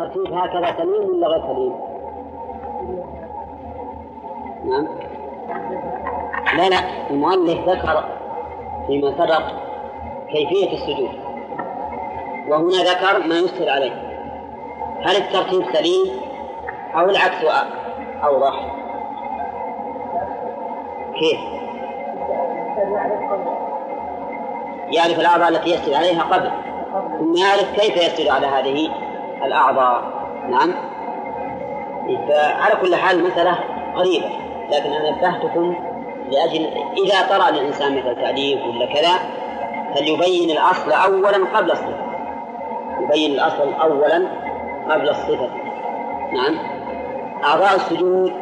الترتيب هكذا سليم ولا غير سليم؟ نعم. لا لا المؤلف ذكر فيما سبق كيفية السجود. وهنا ذكر ما يسهل عليه. هل الترتيب سليم أو العكس أوضح؟ كيف؟ يعرف الأعضاء التي يسجد عليها قبل. ثم يعرف كيف يسجد على هذه الأعضاء. نعم. فعلى كل حال مسألة غريبة لكن أنا نبهتكم لأجل إذا طرأ للإنسان مثل تعليق ولا كذا فليبين الأصل أولا قبل الصفة. يبين الأصل أولا قبل الصفة. نعم. أعضاء السجود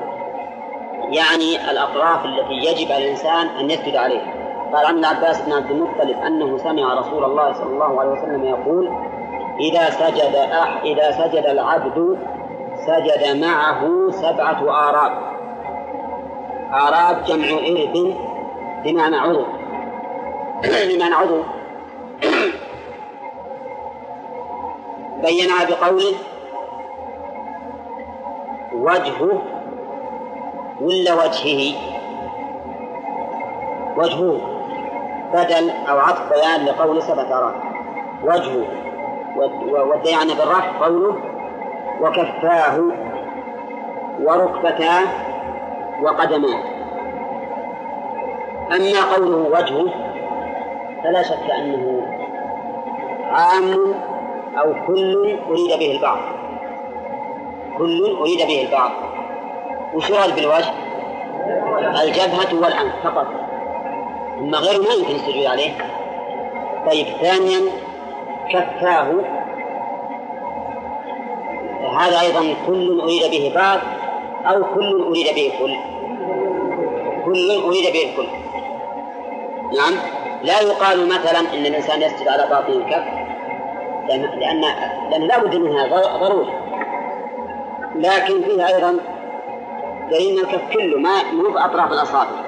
يعني الأطراف التي يجب على الإنسان أن يسجد عليها. قال عن العباس بن عبد المطلب أنه سمع رسول الله صلى الله عليه وسلم يقول إذا سجد أح إذا سجد العبد سجد معه سبعة آراب. آراب جمع إرب بمعنى عضو. بمعنى عضو. بينها بقوله وجهه ولا وجهه. وجهه بدل أو عطف بيان لقول سبعة آراب. وجهه. والديان بالرفع قوله وكفاه وركبتاه وقدماه. أما قوله وجهه فلا شك أنه عام أو كل أريد به البعض. كل أريد به البعض. وش يراد بالوجه؟ الجبهة والأنف فقط. أما غيره ما يمكن السجود عليه. طيب ثانيا كفاه هذا أيضا كل أريد به بعض أو كل أريد به كل. كل أريد به الكل نعم. لا يقال مثلا إن الإنسان يسجد على باطن الكف لأن لأن, لأن لا بد منها ضروري لكن فيها أيضا دليل الكف كله ما مو بأطراف الأصابع.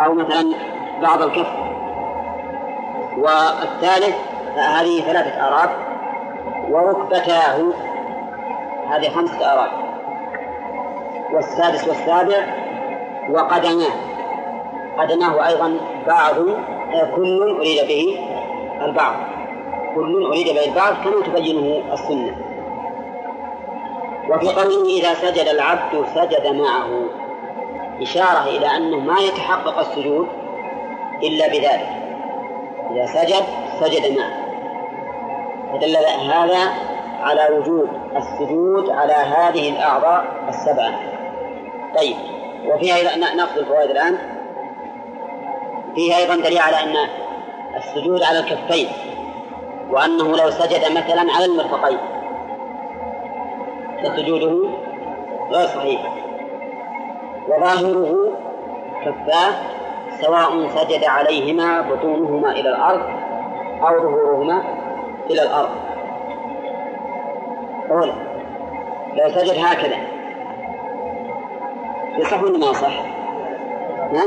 أو مثلا بعض الكف والثالث هذه ثلاثة آراب وركبتاه هذه خمسة آراب والسادس والسابع وقدماه. قدماه أيضا بعض كل أريد به البعض. كل أريد به البعض كما تبينه السنة. وفي قوله إذا سجد العبد سجد معه. إشارة إلى أنه ما يتحقق السجود إلا بذلك. إذا سجد سجد معه فدل هذا على وجوب السجود على هذه الأعضاء السبعة. طيب وفيها نأخذ الفوائد الآن. فيها أيضا دليل على أن السجود على الكفين وأنه لو سجد مثلا على المرفقين فسجوده غير صحيح. وظاهره كفاه سواء سجد عليهما بطونهما إلى الأرض أو ظهورهما إلى الأرض. أولا لو سجد هكذا. يصح ولا ما صح؟ ها؟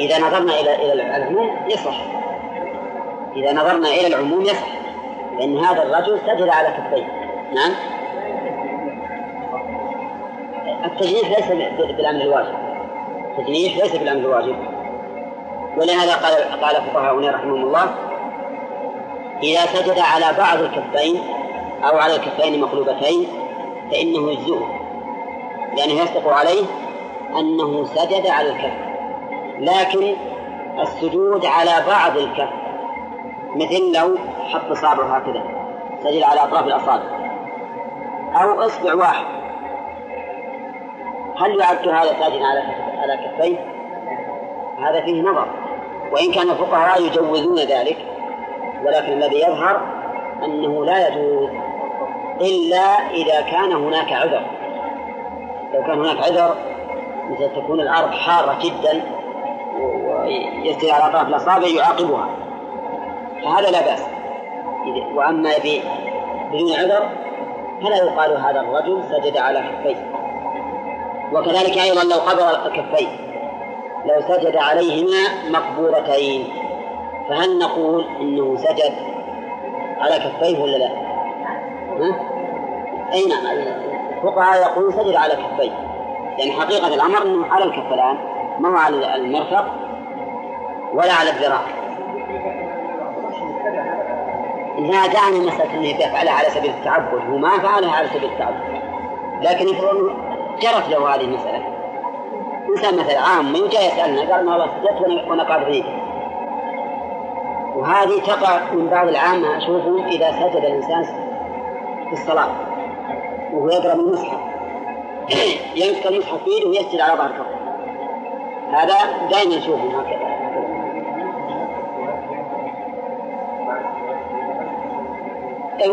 إذا نظرنا إلى إلى العموم يصح. إذا نظرنا إلى العموم يصح لأن هذا الرجل سجد على كفيه نعم؟ التجنيح ليس بالأمر الواجب. التجنيح ليس بالأمر الواجب. ولهذا قال قال فقهاؤنا رحمهم الله إذا سجد على بعض الكفين أو على الكفين مقلوبتين فإنه يجزئه لأنه يصدق عليه أنه سجد على الكف. لكن السجود على بعض الكف مثل لو حط إصابعه هكذا سجد على أطراف الأصابع أو إصبع واحد. هل يعد هذا ساجدا على على كفيه؟ هذا فيه نظر. وإن كان الفقهاء يجوزون ذلك ولكن الذي يظهر أنه لا يجوز إلا إذا كان هناك عذر. لو كان هناك عذر مثل تكون الأرض حارة جدا ويستوي على أطراف الأصابع يعاقبها. فهذا لا بأس. وأما بدون عذر فلا يقال هذا الرجل سجد على كفيه. وكذلك أيضا لو قبض الكفين لو سجد عليهما مقبورتين فهل نقول إنه سجد على كفيه ولا لا؟ ها؟ أي نعم الفقهاء يقولون سجد على كفيه لأن حقيقة الأمر أنه على الكف الآن ما هو على المرفق ولا على الذراع لا دعني مسألة أنه يفعلها على سبيل التعبد هو ما فعلها على سبيل التعبد لكن أنه جرت له هذه المسألة إنسان مثلا عام من جاء يسألنا قال ما والله سجدت وأنا قاعد في وهذه تقع من بعض العامة أشوفهم إذا سجد الإنسان في الصلاة وهو يقرأ من المصحف. يمسك المصحف في يده ويسجد على ظهر هذا دائما نشوفهم هكذا.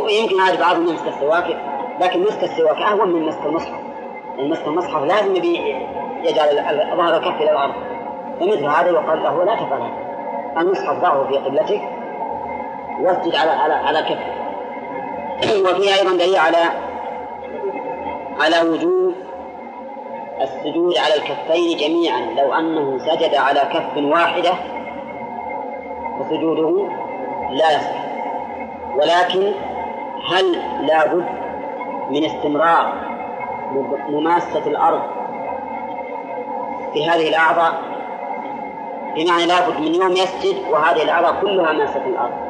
يمكن هذا بعضهم يمسك السواك لكن مسك السواك أهون من مسك المصحف. يعني مسك المصحف لازم يجعل ظهر الكف إلى الأرض. فمثل هذا يقال له لا تفعل هذا المصحف ضعه في قبلتك واسجد على على على كفك. وفيها أيضا دليل على على وجوب السجود على الكفين جميعا. لو أنه سجد على كف واحدة فسجوده لا يصح. ولكن هل لا بد من استمرار مماسة الأرض في هذه الأعضاء بمعنى لا بد من يوم يسجد وهذه الأعضاء كلها ماسة الأرض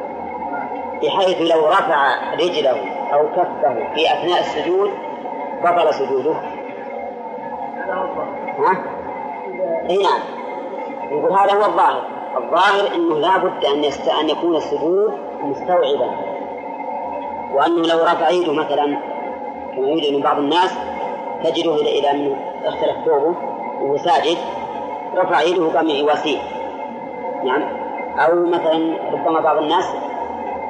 بحيث لو رفع رجله أو كفه في أثناء السجود بطل سجوده. ها؟ إي نعم. يقول هذا هو الظاهر. الظاهر إنه لا بد أن يست... أن يكون السجود مستوعبا وأنه لو رفع يده مثلا كما يوجد من بعض الناس تجده إلى إلى انه اختلف ثوبه وهو ساجد رفع يده قام يواسيه. نعم. أو مثلا ربما بعض الناس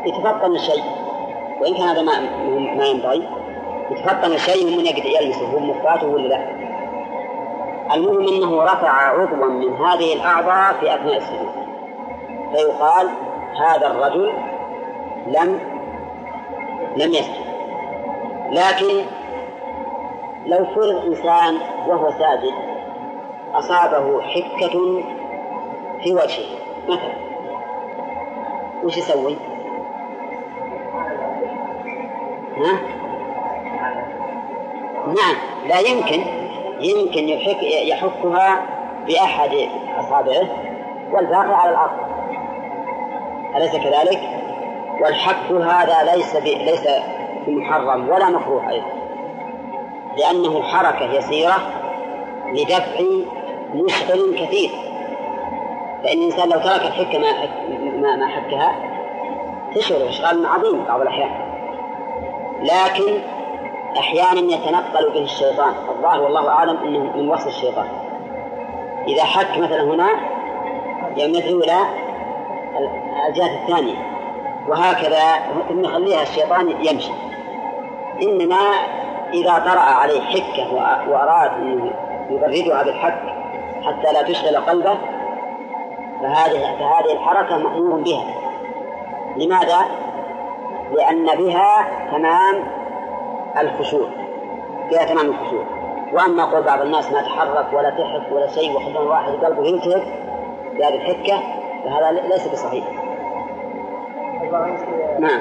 يتفطن الشيء وإن كان هذا ما ما ينبغي يتفطن الشيء من يلمسه هو مفاته ولا لا؟ المهم أنه رفع عضوا من هذه الأعضاء في أثناء السجود. فيقال هذا الرجل لم لم يسجد. لكن لو فرض انسان وهو ساجد أصابه حكة في وجهه مثلا وش يسوي؟ ها؟ نعم لا يمكن يمكن يحك يحكها بأحد أصابعه والباقي على الأرض أليس كذلك؟ والحك هذا ليس ليس بمحرم ولا مكروه أيضا لأنه حركة يسيرة لدفع مشغل كثير. فإن الإنسان لو ترك الحكة ما ما, ما حكها تشغل إشغال عظيم بعض الأحيان. لكن أحيانا يتنقل به الشيطان. الظاهر والله أعلم أنه من وصف الشيطان. إذا حك مثلا هنا يمثل إلى الجهة الثانية وهكذا ثم يخليها الشيطان يمشي. إنما إذا طرأ عليه حكة وأراد أن يبردها بالحك حتى لا تشغل قلبه فهذه فهذه الحركة مأمور بها لماذا؟ لأن بها تمام الخشوع فيها تمام الخشوع وأما قول بعض الناس ما تحرك ولا تحك ولا شيء وخلنا واحد قلبه يلتهب بهذه الحكة فهذا ليس بصحيح. نعم.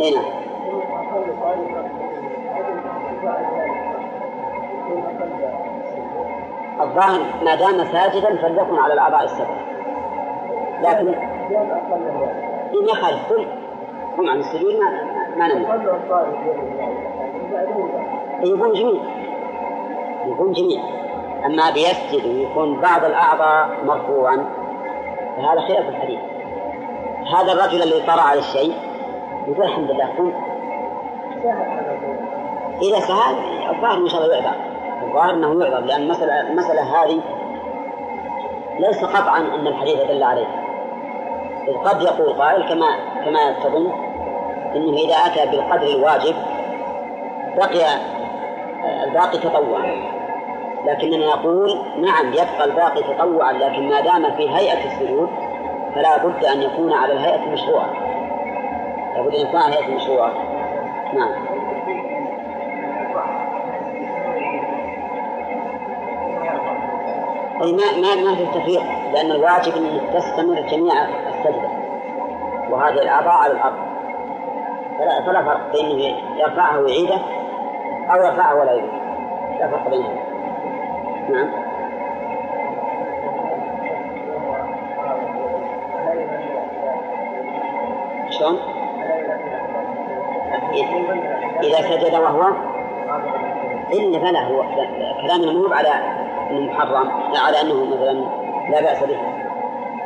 اي نعم. الظاهر ما دام ساجدا فليكن على الأعضاء السبع. لكن ما يخالف هم عن السجود ما ما يكون جميع يكون جميع أما بيسجد ويكون بعض الأعضاء مرفوعا فهذا خلاف الحديث هذا الرجل اللي طرأ على الشيء يقول الحمد لله كنت إذا سهل الظاهر إن شاء الله يعذر الظاهر أنه يعذر لأن المسألة المسألة هذه ليس قطعا أن الحديث دل عليه. إذ قد يقول قائل كما كما تظن إنه إذا أتى بالقدر الواجب بقي الباقي تطوعا. لكننا نقول نعم يبقى الباقي تطوعا لكن ما دام في هيئة السجود فلا بد أن يكون على الهيئة المشروعه لا بد ان يكون على الهيئه المشروعه نعم. أي ما ما ما في تفريق لأن الواجب أن تستمر جميع السجدة وهذه الأعضاء على الأرض. فلا, فلا فرق بين يرفعها ويعيده أو يرفعها ولا يعيده. لا فرق بينهم إذا سجد وهو إلا فلا هو كلامنا مو على أنه محرم لا على أنه مثلا لا بأس به.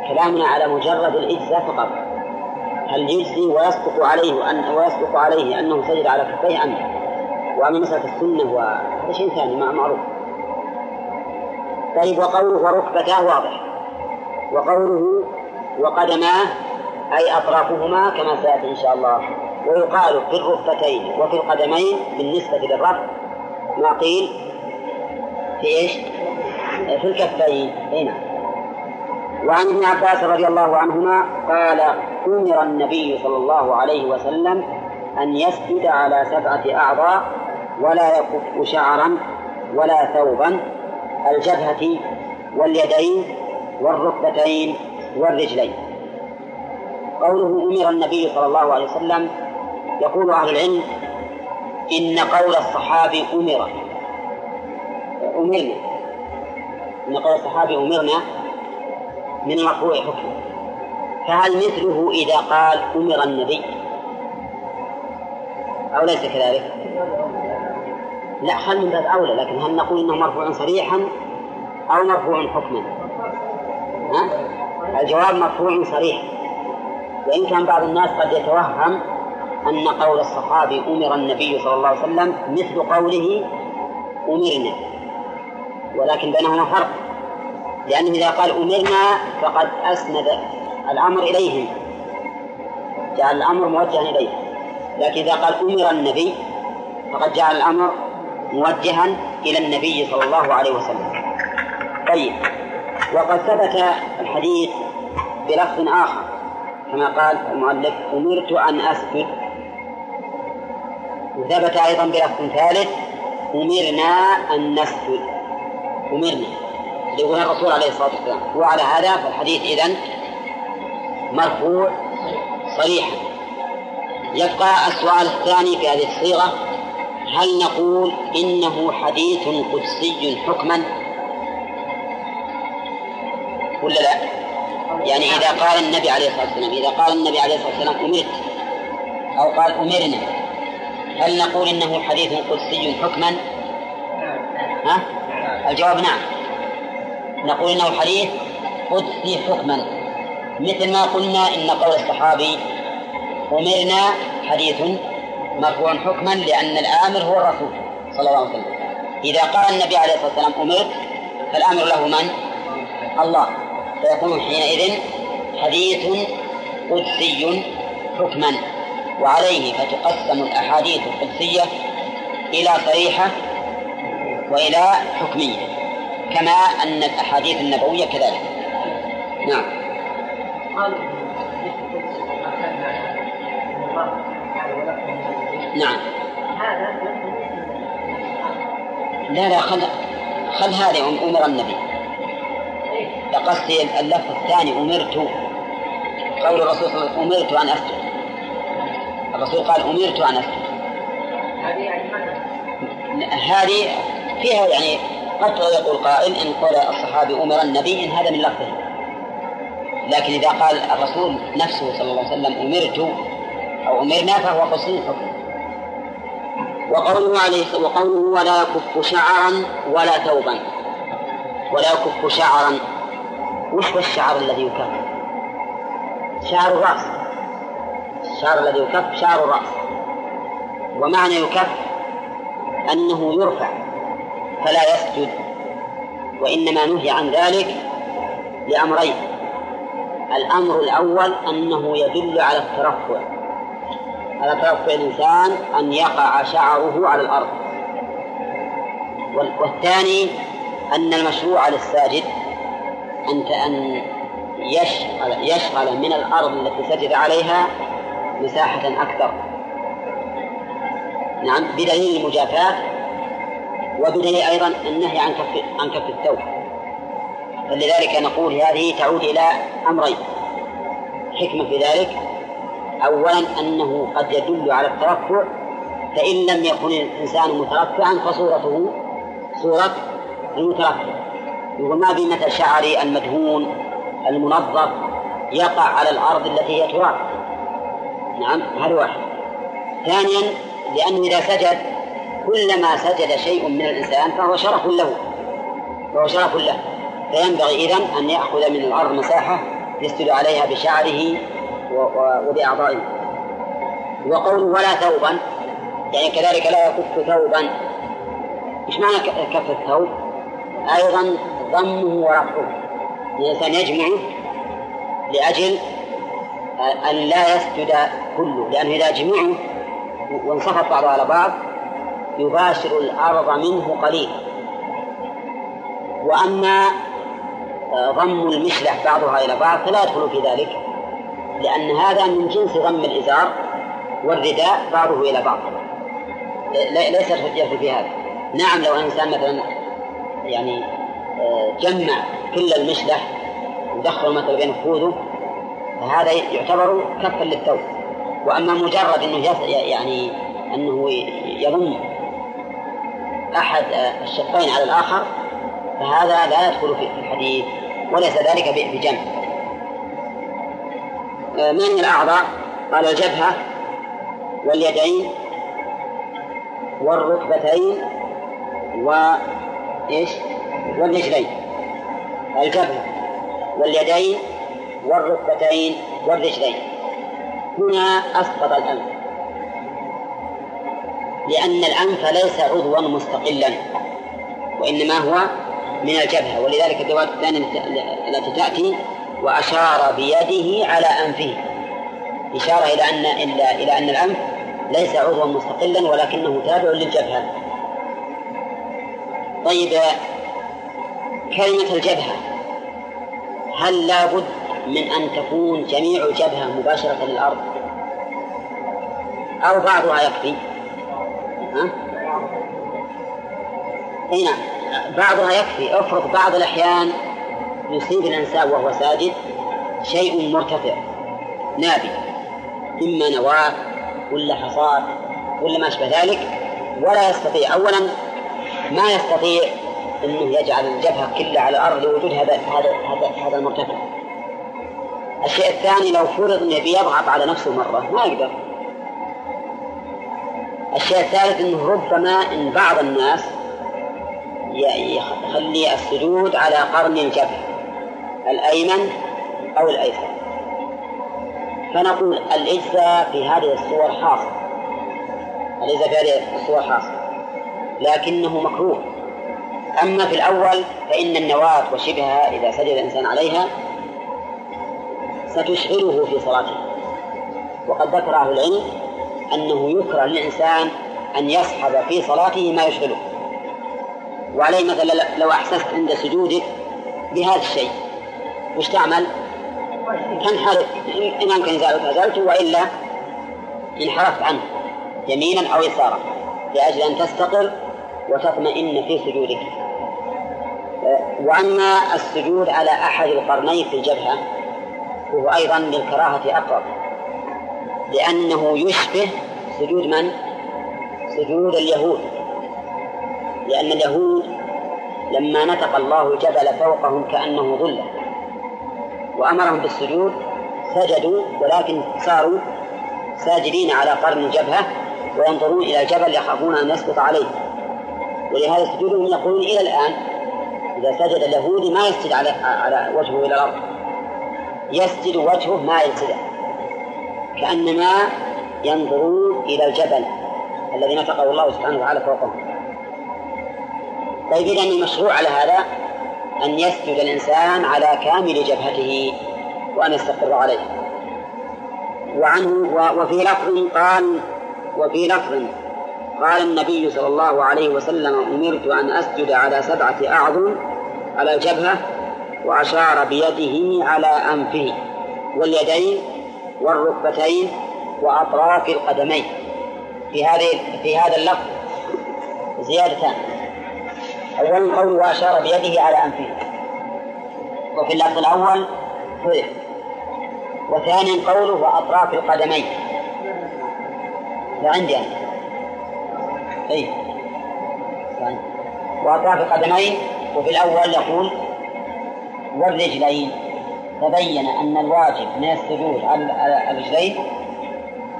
كلامنا على مجرد الإجزاء فقط. هل يجزي ويصدق عليه أن ويصدق عليه أنه سجد على كفيه أم؟ وأما مسألة السنة وهذا شيء ثاني معروف. طيب وقوله وركبتاه واضح. وقوله وقدماه أي أطرافهما كما سيأتي إن شاء الله. ويقال في الركبتين وفي القدمين بالنسبة للرفع ما قيل في إيش؟ في الكفين. هنا وعن ابن عباس رضي الله عنهما قال أمر النبي صلى الله عليه وسلم أن يسجد على سبعة أعضاء ولا يكف شعرا ولا ثوبا الجبهة واليدين والركبتين والرجلين. قوله أمر النبي صلى الله عليه وسلم يقول أهل العلم إن قول الصحابي أمر أمرنا إن قول الصحابي أمرنا من مرفوع حكم فهل مثله إذا قال أمر النبي أو ليس كذلك؟ لا خل من باب أولى لكن هل نقول إنه مرفوع صريحا أو مرفوع حكما؟ ها؟ الجواب مرفوع صريح وإن كان بعض الناس قد يتوهم أن قول الصحابي أمر النبي صلى الله عليه وسلم مثل قوله أمرنا. ولكن بينهما فرق. لأنه إذا قال أمرنا فقد أسند الأمر إليهم. جعل الأمر موجها إليه. لكن إذا قال أمر النبي فقد جعل الأمر موجها إلى النبي صلى الله عليه وسلم. طيب. وقد ثبت الحديث بلفظ آخر كما قال المؤلف أمرت أن أسجد وثبت أيضا بلفظ ثالث أمرنا أن نسجد. أمرنا. يقول الرسول عليه الصلاة والسلام. وعلى هذا فالحديث إذن مرفوع صريحا. يبقى السؤال الثاني في هذه الصيغة هل نقول إنه حديث قدسي حكما؟ ولا لا؟ يعني إذا قال النبي عليه الصلاة والسلام إذا قال النبي عليه الصلاة والسلام أمرت أو قال أمرنا هل نقول إنه حديث قدسي حكما؟ ها؟ الجواب نعم نقول إنه حديث قدسي حكما مثل ما قلنا إن قول الصحابي أمرنا حديث مرفوع حكما لأن الآمر هو الرسول صلى الله عليه وسلم إذا قال النبي عليه الصلاة والسلام أمرت فالآمر له من؟ الله فيكون حينئذ حديث قدسي حكما وعليه فتقسم الأحاديث القدسية إلى صريحة وإلى حكمية كما أن الأحاديث النبوية كذلك. نعم. نعم. لا لا خل خل هذه أمر النبي. لقصدي اللفظ الثاني أمرت. قول الرسول صلى الله عليه وسلم أمرت أن أسجد الرسول قال أمرت أن هذه يعني هذه فيها يعني قد يقول قائل إن قول الصحابي أمر النبي إن هذا من لفظه. لكن إذا قال الرسول نفسه صلى الله عليه وسلم أمرت أو أمرنا فهو قصير وقوله عليه وقوله ولا يكف شعرا ولا ثوبا. ولا يكف شعرا. وش هو الشعر الذي يكف؟ شعر الرأس. الشعر الذي يكف شعر الرأس. ومعنى يكف أنه يرفع فلا يسجد وإنما نهي عن ذلك لأمرين. الأمر الأول أنه يدل على الترفع على ترفع الإنسان أن يقع شعره على الأرض. والثاني أن المشروع للساجد أنت أن يشغل يشغل من الأرض التي سجد عليها مساحة أكثر نعم بدليل المجافاة وبدليل أيضا النهي عن كف عن كف الثوب. فلذلك نقول هذه تعود إلى أمرين. حكمة في ذلك أولا أنه قد يدل على الترفع فإن لم يكن الإنسان مترفعا فصورته صورة المترفع. يقول ما مثل شعري المدهون المنظف يقع على الأرض التي هي تراب. نعم هذا واحد. ثانيا لأنه إذا سجد كلما سجد شيء من الإنسان فهو شرف له. فهو شرف له. فينبغي إذن أن يأخذ من الأرض مساحة يسجد عليها بشعره وبأعضائه. وقوله ولا ثوبا يعني كذلك لا يكف ثوبا. إيش معنى كف الثوب؟ أيضا ضمه ورفعه. الإنسان يجمعه لأجل أن لا يسجد كله لأنه إذا جمعه وانصفت بعضه على بعض يباشر الأرض منه قليل. وأما ضم المشلح بعضها إلى بعض فلا يدخل في ذلك لأن هذا من جنس ضم الإزار والرداء بعضه إلى بعض. ليس الحجة في هذا. نعم لو إنسان مثلا يعني آه، جمع كل المشلح ودخل مثلا بين خوذه فهذا يعتبر كفا للثوب وأما مجرد إنه يعني أنه يضم آه، الشقين على الآخر فهذا لا يدخل في الحديث وليس ذلك بجمع. آه، ما هي الأعضاء؟ قال الجبهة واليدين والركبتين وإيش والرجلين. الجبهة واليدين والركبتين والرجلين. هنا أسقط الأنف. لأن الأنف ليس عضوا مستقلا وإنما هو من الجبهة. ولذلك الرواية الثانية التي تأتي وأشار بيده على أنفه. إشارة إلى أن إلى أن الأنف ليس عضوا مستقلا ولكنه تابع للجبهة. طيب كلمة الجبهة. هل لا بد من أن تكون جميع الجبهة مباشرة للأرض. أو بعضها يكفي. ها؟ إي نعم. بعضها يكفي. افرض بعض الأحيان يصيب الإنسان وهو ساجد شيء مرتفع. نابي. إما نواة ولا حصاد ولا ما أشبه ذلك. ولا يستطيع. أولا ما يستطيع أنه يجعل الجبهة كلها على الأرض لوجود هذا هذا هذا المرتفع. الشيء الثاني لو فرض أنه يضغط على نفسه مرة ما يقدر. الشيء الثالث أنه ربما إن بعض الناس يخلي السجود على قرن الجبهة الأيمن أو الأيسر. فنقول الإجزاء في هذه الصور حاصل الإجزاء في هذه الصور حاصل لكنه مكروه. أما في الأول فإن النواة وشبهها إذا سجد الإنسان عليها ستشغله في صلاته. وقد ذكر أهل العلم أنه يكره للإنسان أن يصحب في صلاته ما يشغله. وعليه مثلا لو أحسست عند سجودك بهذا الشيء وش تعمل؟ تنحرف إن أمكن إزالته أزلته وإلا انحرفت عنه يمينا أو يسارا لأجل أن تستقر وتطمئن في سجودك. وأما السجود على أحد القرنين في الجبهة فهو أيضا للكراهة أقرب. لأنه يشبه سجود من؟ سجود اليهود. لأن اليهود لما نطق الله الجبل فوقهم كأنه ظلة. وأمرهم بالسجود سجدوا ولكن صاروا ساجدين على قرن الجبهة وينظرون إلى الجبل يخافون أن يسقط عليه. ولهذا سجودهم يقولون إلى الآن إذا سجد اليهودي ما يسجد على على وجهه إلى الأرض. يسجد وجهه ما يلتزم كأنما ينظرون إلى الجبل الذي نطقه الله سبحانه وتعالى فوقهم طيب إذا المشروع على هذا أن يسجد الإنسان على كامل جبهته وأن يستقر عليه. وعنه وفي لفظ قال وفي لفظ قال النبي صلى الله عليه وسلم أمرت أن أسجد على سبعة أعظم على الجبهة وأشار بيده على أنفه واليدين والركبتين وأطراف القدمين. في هذه في هذا اللفظ زيادتان. أولا قوله وأشار بيده على أنفه. وفي اللفظ الأول حذف وثانيا قوله وأطراف القدمين. لا عندي أنا أي وأطراف القدمين وفي الأول يقول والرجلين تبين أن الواجب من السجود على الرجلين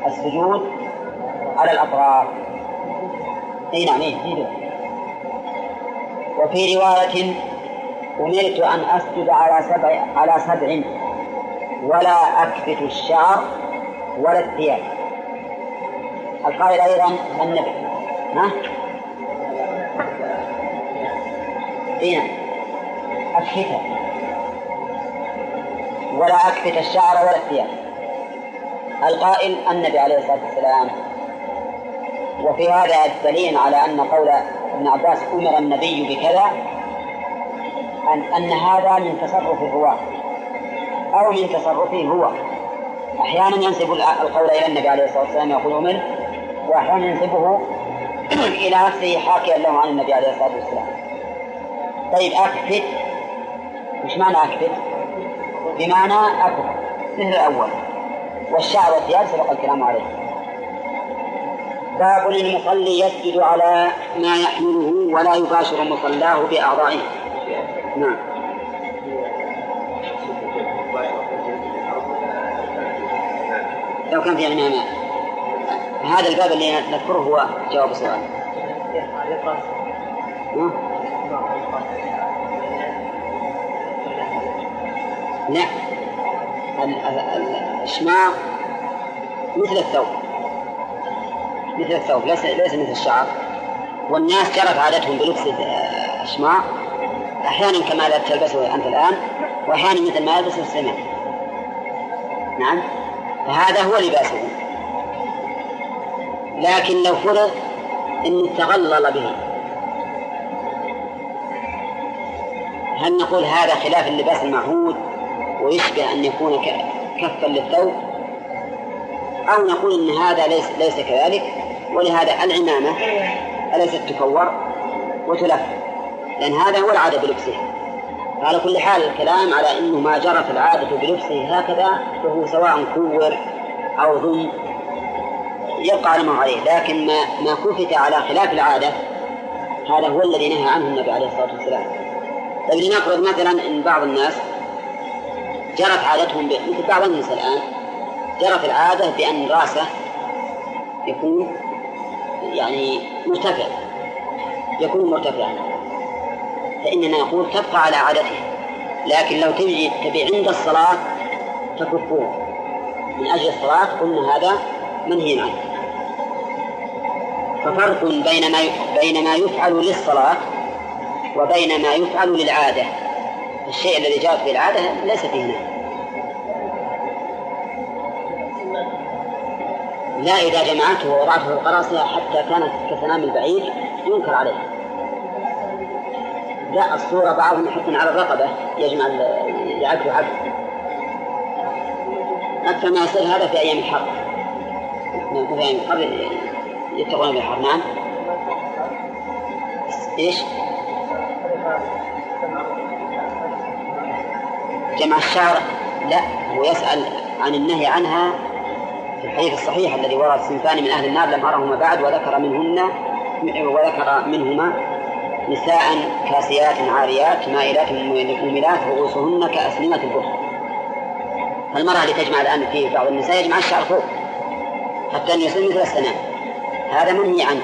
السجود على الأطراف. أي نعم أي وفي رواية أمرت أن أسجد على سبع على سبع ولا أكبت الشعر ولا الثياب. القائل أيضا النبي ها؟ إيه أكفتها ولا أكفت الشعر ولا الثياب. القائل النبي عليه الصلاة والسلام وفي هذا دليل على أن قول ابن عباس أمر النبي بكذا أن أن هذا من تصرف الرواة أو من تصرفه هو. أحيانا ينسب القول إلى النبي عليه الصلاة والسلام يقول أمر وأحيانا ينسبه إلى نفسه حاكيا له عن النبي عليه الصلاة والسلام. طيب أكفت؟ وش معنى أكفت؟ بمعنى أكفت مثل الأول. والشعر والثياب سبق الكلام عليه. باب المصلي يسجد على ما يحمله ولا يباشر مصلاه بأعضائه. نعم. لو كان في ماء هذا الباب اللي نذكره هو جواب السؤال. لا. الشماغ مثل الثوب. مثل الثوب ليس ليس مثل الشعر. والناس جرت عادتهم بلبس الشماغ أحيانا كما تلبسه أنت الآن وأحيانا مثل ما يلبسه السماء نعم. فهذا هو لباسه. لكن لو فرض أن تغلل به. هل نقول هذا خلاف اللباس المعهود؟ ويشبه أن يكون كفا للثوب أو نقول أن هذا ليس ليس كذلك. ولهذا العمامة أليست تكور وتلف؟ لأن هذا هو العادة بلبسه. على كل حال الكلام على أنه ما جرت العادة بلبسه هكذا فهو سواء كور أو ضم يبقى على ما عليه. لكن ما ما كفت على خلاف العادة هذا هو الذي نهى عنه النبي عليه الصلاة والسلام. طيب لنفرض مثلا أن بعض الناس جرت عادتهم مثل بعض النساء الآن جرت العادة بأن رأسه يكون يعني مرتفع. يكون مرتفعا. فإننا نقول تبقى على عادته. لكن لو تجي تبي عند الصلاة تكفوه من أجل الصلاة قلنا هذا منهي عنه. ففرق بين ما بين ما يفعل للصلاة وبين ما يفعل للعادة. الشيء الذي جاءت به العادة ليس فيه نهي لا إذا جمعته ووضعته في القراصنة حتى كانت كسنام البعيد ينكر عليه. لا الصورة بعضهم يحطون على الرقبة يجمع يعد عبد. أكثر ما يصير هذا في أيام الحرب في أيام الحرب يتقون بالحرب نعم. إيش؟ جمع الشعر لا هو يسأل عن النهي عنها في الحديث الصحيح الذي ورد صنفان من أهل النار لم أرهما بعد وذكر منهن وذكر منهما نساء كاسيات عاريات مائلات مميلات رؤوسهن كأسنمة البخت فالمرأة اللي تجمع الآن في بعض النساء يجمع الشعر فوق حتى أن يصير مثل السنام هذا منهي عنه.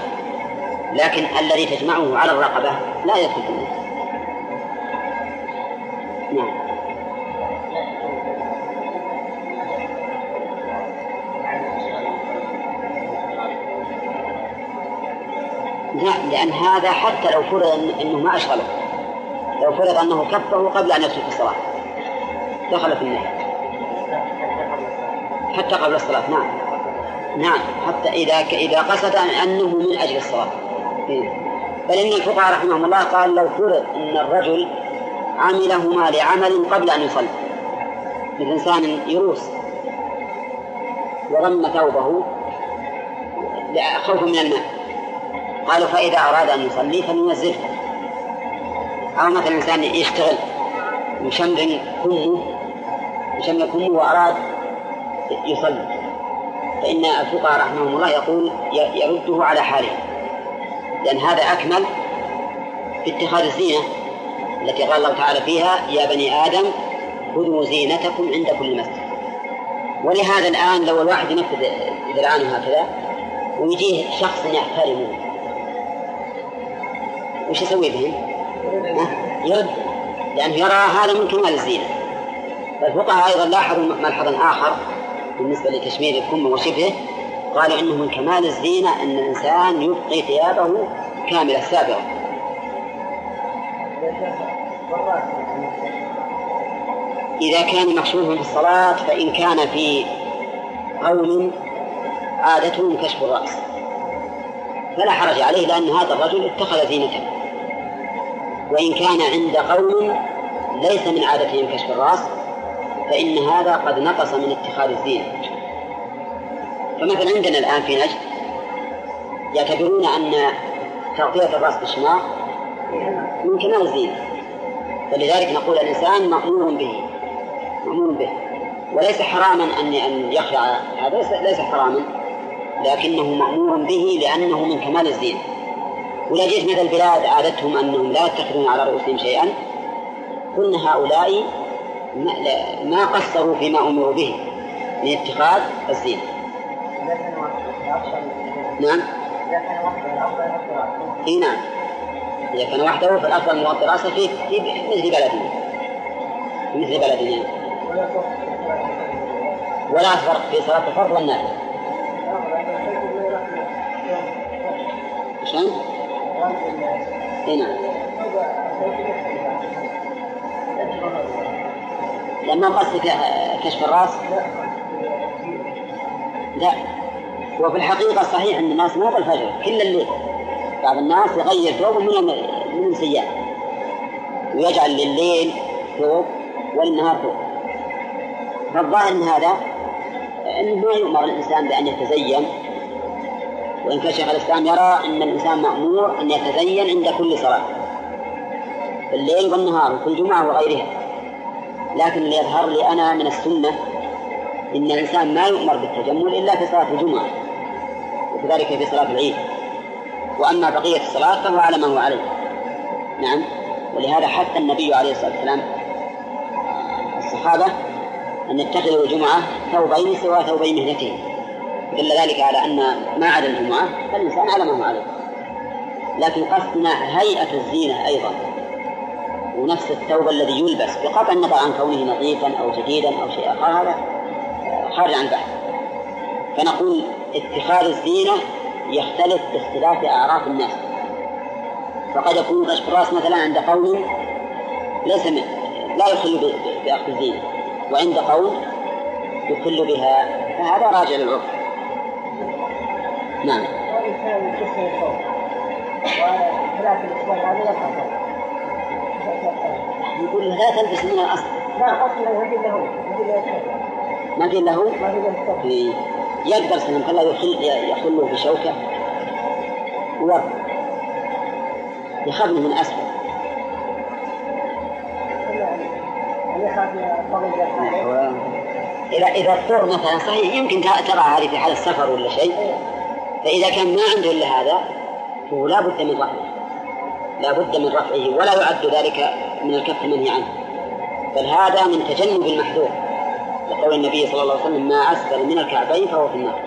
لكن الذي تجمعه على الرقبة لا يدخل في نعم. لا لأن هذا حتى لو فرض أنه ما أشغله. لو فرض أنه كفه قبل أن يترك الصلاة. دخل في النهي. حتى قبل الصلاة نعم. نعم. حتى إذا إذا قصد أنه من أجل الصلاة. إيه. بل إن الفقهاء رحمهم الله قال لو فرض أن الرجل عملهما لعمل قبل أن يصلي. مثل إنسان يروس. وضم ثوبه. خوفا من الماء قالوا فإذا أراد أن يصلي فلينزله. أو مثلا إنسان يشتغل يشمر كمه يشمر كمه وأراد يصلي. فإن الفقهاء رحمهم الله يقول يرده على حاله. لأن هذا أكمل في اتخاذ الزينة التي قال الله تعالى فيها يا بني آدم خذوا زينتكم عند كل مسجد. ولهذا الآن لو الواحد ينفذ الآن هكذا ويجيه شخص يحترمه وش يسوي بهم؟ يرد. لأنه يرى هذا من كمال الزينة. فالفقهاء أيضا لاحظوا ملحظا آخر بالنسبة لتشمير الكم وشبهه قالوا إنه من كمال الزينة أن الإنسان يبقي ثيابه كاملة سابغة إذا كان مكشوفا في الصلاة فإن كان في قوم عادتهم كشف الرأس. فلا حرج عليه لأن هذا الرجل اتخذ زينة. وإن كان عند قوم ليس من عادتهم كشف الرأس فإن هذا قد نقص من اتخاذ الزينة فمثلا عندنا الآن في نجد يعتبرون أن تغطية الرأس بالشماغ من كمال الزينة فلذلك نقول الإنسان مأمور به مأمور به. وليس حراما أن أن يخلع هذا ليس حراما لكنه مأمور به لأنه من كمال الزينة ولا جئت مثل البلاد عادتهم أنهم لا يتخذون على رؤوسهم شيئا. قلنا هؤلاء ما قصروا فيما أمروا به من اتخاذ الزينة. نعم. إي نعم. إذا كان وحده فالأفضل مغطي رأسه في مثل بلدنا. مثل بلدنا. ولا فرق في صلاة الفرض والنافلة شلون؟ نعم لما قصد كشف الرأس؟ لا. وفي الحقيقة صحيح أن الناس مو بالفجر كل الليل. بعض الناس يغير ثوب من من السيارة ويجعل لليل ثوب وللنهار ثوب فالظاهر من هذا أنه ما يؤمر الإنسان بأن يتزين وإن كان شيخ الإسلام يرى أن الإنسان مأمور أن يتزين عند كل صلاة. في الليل والنهار وفي الجمعة وغيرها. لكن اللي يظهر لي أنا من السنة إن الإنسان ما يؤمر بالتجمل إلا في صلاة الجمعة. وكذلك في صلاة العيد. وأما بقية الصلاة فهو على ما هو عليه. نعم. ولهذا حث النبي عليه الصلاة والسلام الصحابة أن يتخذوا الجمعة ثوبين سوى ثوبي مهنتهم دل ذلك على أن ما عدا الجمعة فالإنسان على ما هو عليه. لكن قصدنا هيئة الزينة أيضا ونفس الثوب الذي يلبس. بقطع النظر عن كونه نظيفا أو جديدا أو شيء آخر هذا خارج عن البحث فنقول اتخاذ الزينة يختلف باختلاف أعراف الناس. فقد يكون كشف الرأس مثلا عند قوم ليس من لا يخل بأخذ الزينة وعند قوم يخل بها فهذا راجع للعرف. نعم. يقول لا تلبس من الأصل لا أصل له ما قيل له؟ ما قيل له يقدر سلم كلا يخل يخله بشوكة ورد يخاف من أسفل إذا إذا اضطر مثلا صحيح يمكن ترى هذه في حال السفر ولا شيء. فإذا كان ما عنده إلا هذا فهو لا بد من رفعه. لا بد من رفعه ولا يعد ذلك من الكف المنهي عنه. بل هذا من تجنب المحذور. لقول النبي صلى الله عليه وسلم ما أسفل من الكعبين فهو في النار.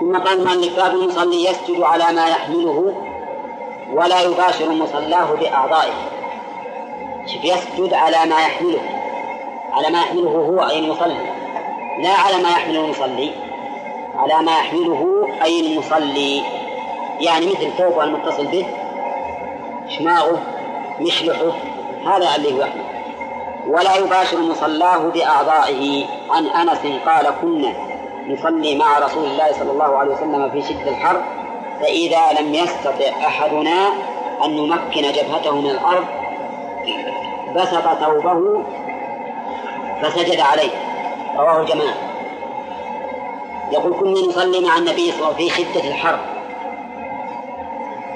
ثم قال المؤلف باب المصلي يسجد على ما يحمله ولا يباشر مصلاه بأعضائه. شوف يسجد على ما يحمله. على ما يحمله هو أي المصلي. لا على ما يحمله المصلي. على ما يحمله أي المصلي. يعني مثل ثوبه المتصل به شماغه مشلحه هذا اللي يحمل ولا يباشر مصلاه بأعضائه. عن أنس قال كنا نصلي مع رسول الله صلى الله عليه وسلم في شدة الحر فإذا لم يستطع أحدنا أن نمكن جبهته من الأرض بسط ثوبه فسجد عليه. رواه الجماعة يقول كنا نصلي مع النبي صلى الله عليه وسلم في شدة الحر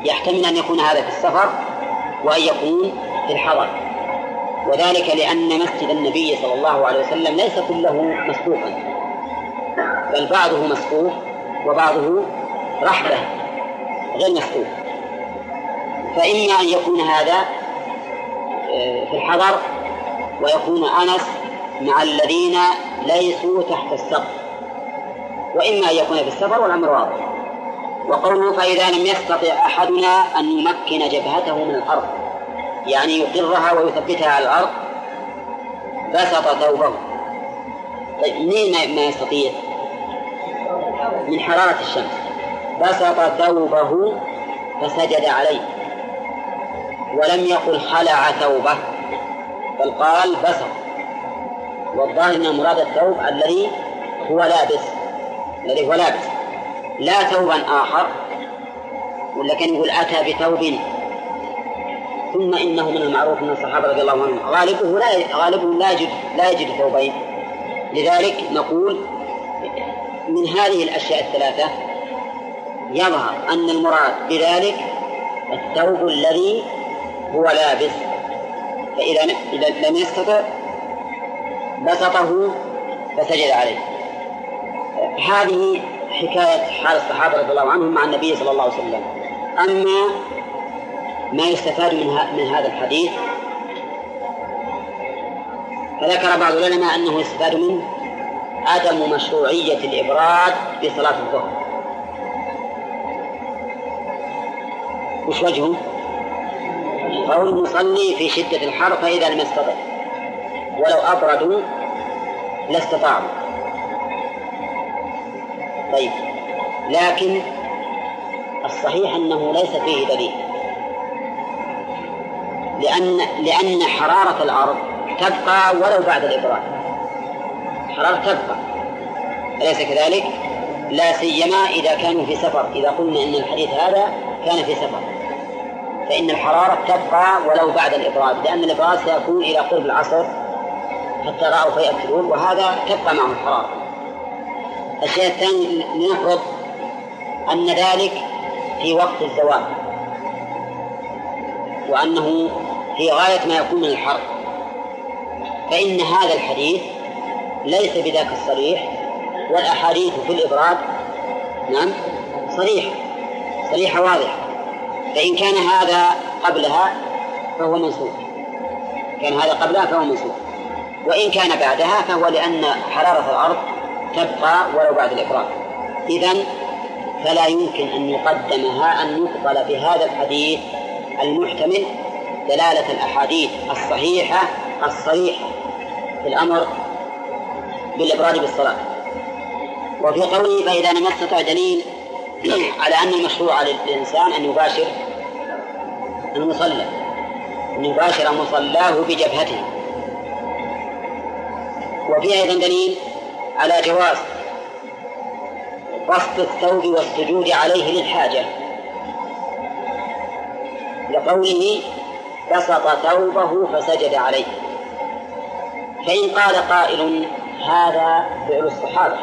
يحتمل أن يكون هذا في السفر وأن يكون في الحضر. وذلك لأن مسجد النبي صلى الله عليه وسلم ليس كله مسبوقا بل بعضه مسبوق وبعضه رحبة غير مسبوق فإما أن يكون هذا آه، في الحضر ويكون أنس مع الذين ليسوا تحت السقف. وإما أن يكون في السفر والأمر واضح. وقوله فإذا لم يستطع أحدنا أن يمكن جبهته من الأرض يعني يقرها ويثبتها على الأرض بسط ثوبه. طيب منين ما يستطيع؟ من حرارة الشمس. بسط ثوبه فسجد عليه. ولم يقل خلع ثوبه بل قال بسط. والظاهر إن مراد الثوب الذي هو لابس. الذي هو لابس لا ثوبا آخر ولا كان يقول أتى بثوب. ثم إنه من المعروف ان الصحابة رضي الله عنهم. غالبه لا غالبهم لا يجد لا يجد ثوبين. لذلك نقول من هذه الأشياء الثلاثة يظهر أن المراد بذلك الثوب الذي هو لابس. فإذا إذا لم يستطع بسطه فسجد عليه. هذه حكاية حال الصحابة رضي الله عنهم مع النبي صلى الله عليه وسلم. أما ما يستفاد من, من هذا الحديث فذكر بعض العلماء أنه يستفاد منه عدم مشروعية الإبراد بصلاة الظهر. وش وجهه؟ قول المصلي في شدة الحر فإذا لم يستطع ولو أبردوا لاستطاعوا. طيب. لكن الصحيح أنه ليس فيه دليل. لأن لأن حرارة الأرض تبقى ولو بعد الإبراد حرارة تبقى. أليس كذلك؟ لا سيما إذا كانوا في سفر. إذا قلنا أن الحديث هذا كان في سفر. فإن الحرارة تبقى ولو بعد الإبراد لأن الإبراد سيكون إلى قرب العصر حتى رأوا فيأكلون وهذا تبقى معه الحرارة. الشيء الثاني لنفرض أن ذلك في وقت الزوال وأنه في غاية ما يكون من الحر فإن هذا الحديث ليس بذاك الصريح والأحاديث في الإبراد نعم صريحة صريحة واضحة. فإن كان هذا قبلها فهو منسوخ. كان هذا قبلها فهو منسوخ. وإن كان بعدها فهو لأن حرارة الأرض تبقى ولو بعد الإفراد إذا فلا يمكن أن يقدمها أن يقبل في هذا الحديث المحتمل دلالة الأحاديث الصحيحة الصريحة في الأمر بالإبراد بالصلاة. وفي قوله فإذا لم يستطع دليل على أن المشروع للإنسان أن يباشر المصلى أن يباشر مصلاه بجبهته. وفي أيضا دليل على جواز بسط الثوب والسجود عليه للحاجة. لقوله بسط ثوبه فسجد عليه. فإن قال قائل هذا فعل الصحابة.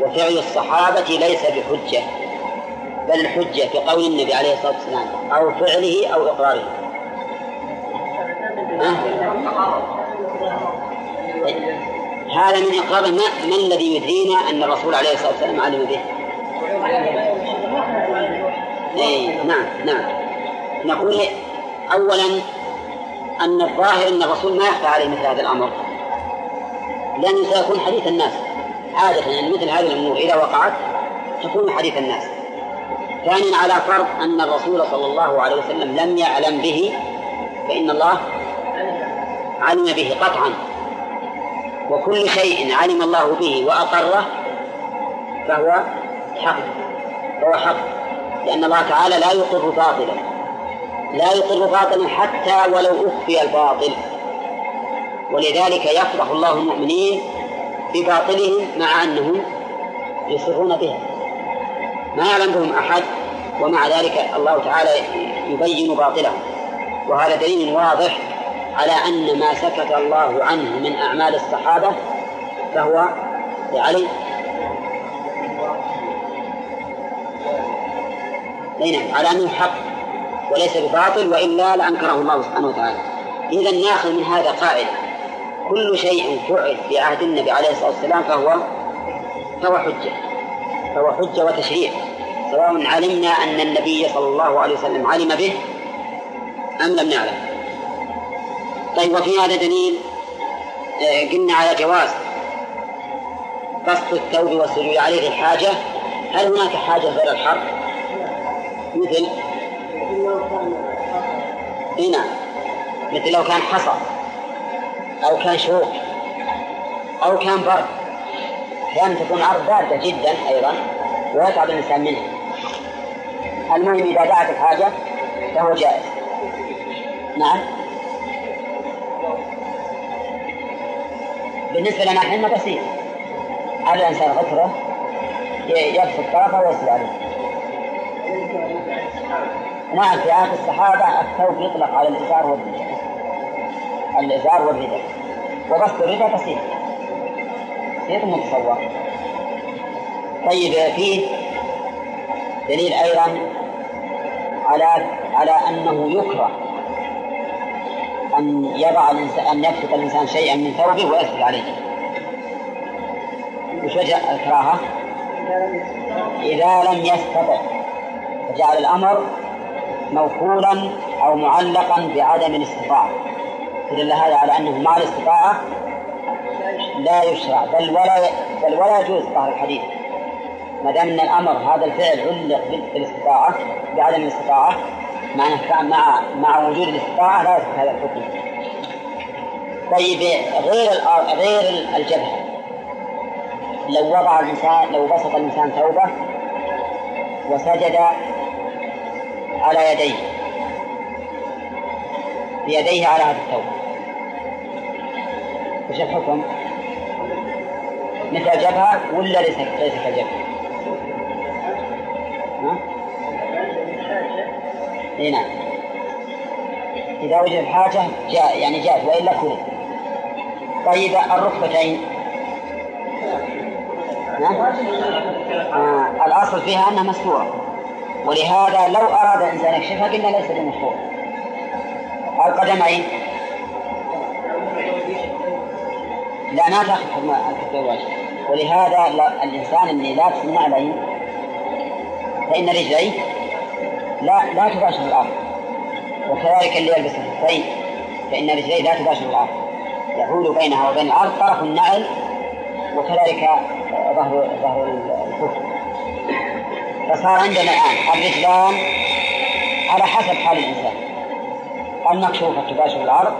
وفعل الصحابة ليس بحجة بل الحجة في قول النبي عليه الصلاة والسلام أو فعله أو إقراره. هذا من إقراره ما, ما الذي يدرينا أن الرسول عليه الصلاة والسلام علم به؟ أي نعم نعم. نقول أولا أن الظاهر أن الرسول ما يخفى عليه مثل هذا الأمر. لأنه سيكون حديث الناس. عادة يعني مثل هذه الأمور إذا وقعت تكون حديث الناس. ثانيا على فرض أن الرسول صلى الله عليه وسلم لم يعلم به فإن الله علم به قطعا. وكل شيء علم الله به وأقره فهو حق. فهو حق. لأن الله تعالى لا يقر باطلا. لا يقر باطلا حتى ولو أخفي الباطل. ولذلك يفرح الله المؤمنين بباطلهم مع أنهم يصرون به. ما يعلم بهم أحد ومع ذلك الله تعالى يبين باطلهم وهذا دليل واضح على أن ما سكت الله عنه من أعمال الصحابة فهو لعلي. نعم على أنه حق وليس بباطل وإلا لأنكره الله سبحانه وتعالى. إذا ناخذ من هذا قاعدة كل شيء فعل في عهد النبي عليه الصلاة والسلام فهو فهو حجة فهو حجة وتشريع. سواء علمنا أن النبي صلى الله عليه وسلم علم به أم لم نعلم. طيب وفي هذا دليل آه، قلنا على جواز قصد الثوب والسجود عليه الحاجة. هل هناك حاجة غير الحرب مثل؟ هنا نعم. مثل لو كان حصى أو كان شوك أو كان برد. كان تكون عرض باردة جدا أيضا ويتعب الإنسان منه المهم إذا دعت الحاجة فهو جائز. نعم. بالنسبة لنا إحنا بسيط على الإنسان غفرة يبسط طرفه ويسجد عليه. نعم في عهد الصحابة الثوب يطلق على الإزار والرداء الإزار والرداء وبسط الرداء بسيط بسيط متصور. طيب فيه دليل أيضا على على أنه يكره أن يضع أن يبسط الإنسان شيئا من ثوبه ويسجد عليه. وش وجه الكراهة؟ إذا لم يستطع فجعل الأمر موكولا أو معلقا بعدم الاستطاعة. فدل هذا على أنه مع الاستطاعة لا يشرع بل ولا بل ولا يجوز ظهر الحديث. ما دام إن الأمر هذا الفعل علق بالاستطاعة بعدم الاستطاعة مع مع مع وجود الاستطاعه لا يثبت هذا الحكم. طيب غير غير الجبهة لو وضع الانسان لو بسط الإنسان ثوبه وسجد على يديه بيديه على هذا الثوب وش الحكم؟ مثل الجبهة ولا ليس ليس كالجبهة؟ إي نعم. إذا وجد الحاجة جاء يعني جاء وإلا كل طيب الركبتين. نعم. آه الأصل فيها أنها مستورة. ولهذا لو أراد الإنسان يكشفها قلنا ليس بمشروع القدمين. لا ما تأخذ حكم الزواج. ولهذا الإنسان اللي لابس النعلين فإن رجليه لا لا تباشر الأرض. وكذلك اللي يلبس الخفين فإن رجليه لا تباشر الأرض. يحول بينها وبين الأرض طرف النعل وكذلك ظهر ظهر الكفر فصار عندنا الآن الرجلان على حسب حال الإنسان. المكشوفة تباشر الأرض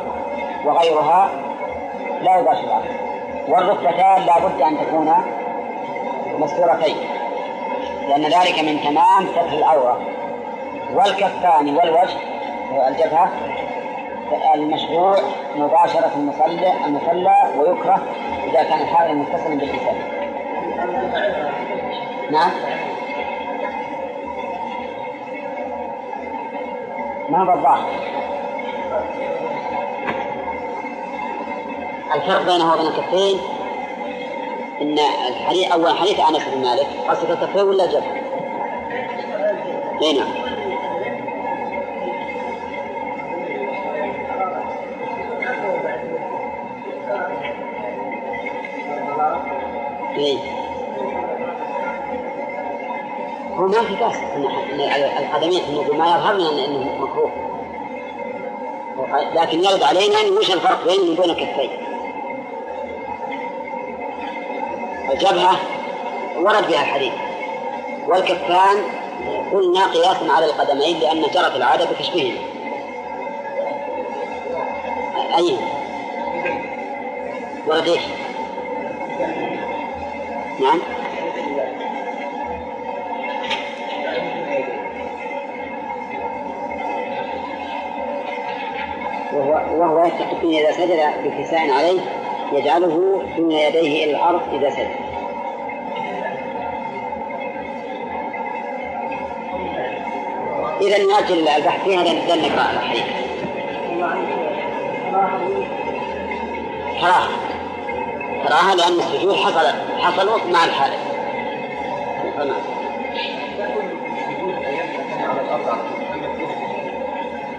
وغيرها لا يباشر الأرض. والركبتان لا بد أن تكونا مستورتين لأن ذلك من تمام ستر العورة والكفان والوجه الجبهة المشروع مباشرة المصلى المصلى ويكره إذا كان الحائل متصلا بالإنسان. نعم. ما هو الظاهر؟ الفرق بينه وبين الكفين إن الحديث أول حديث أنس بن مالك قصد الكفين ولا جبهة؟ اي نعم. القدمين نقول ما يظهر لنا أنه مكروه. لكن يرد علينا أن وش الفرق بينه وبين الكفين. الجبهة ورد بها الحديث. والكفان قلنا قياسا على القدمين لأن جرت العادة بكشفهما أي؟ ورد إيش؟ نعم. وهو وهو يتقي إذا سجد بكساء عليه يجعله دون يديه إلى الأرض إذا سجد. إذا نأجل البحث في هذا نقرأ الحديث كراهة كراهة لأن السجود حصل حصل مع الحادث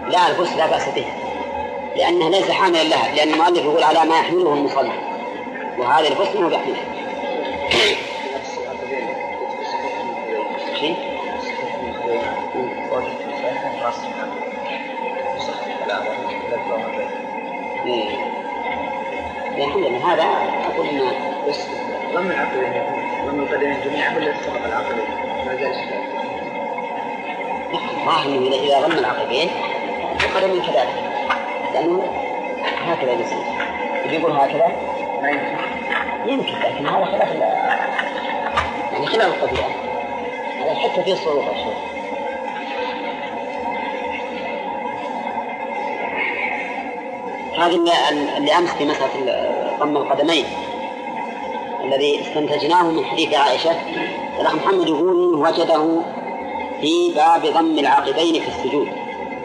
لا البس لا بأس به. لأنه ليس حاملا لها لأن المؤلف يقول على ما يحمله المصلي وهذا الحسن هو يحمله لكن هذا أقول إنه بس ضم العقلين ضم القدمين جميعا ولا سبق العقلين ما زال الظاهر إذا ضم العقبين القدمين كذلك. لأنه هكذا يصير. يقول هكذا. ما يمكن لكن هذا خلاف يعني خلاف الطبيعة. هذا حتى في الصعوبه شوي. هذه اللي, اللي أمس في مسألة ضم القدمين. الذي استنتجناه من حديث عائشة. الاخ محمد يقول وجده في باب ضم العاقبين في السجود.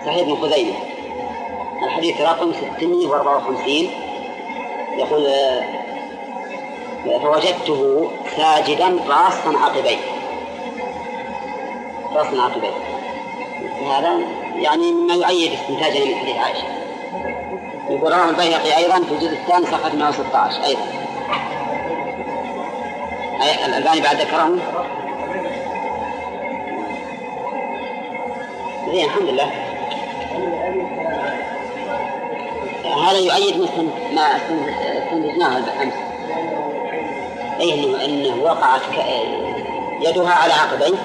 صحيح ابن خزيمة. الحديث رقم 654 يقول آه، فوجدته ساجدا راصا عقبيه راصا عقبيه هذا يعني مما يؤيد استنتاجنا من حديث عائشة. يقول رواه البيهقي أيضا في الجزء الثاني صفحة 116 أيضا. الألباني بعد ذكره. زين الحمد لله. هذا يؤيد ما استنتجناه امس اي انه إنه وقعت يدها على عقبيه.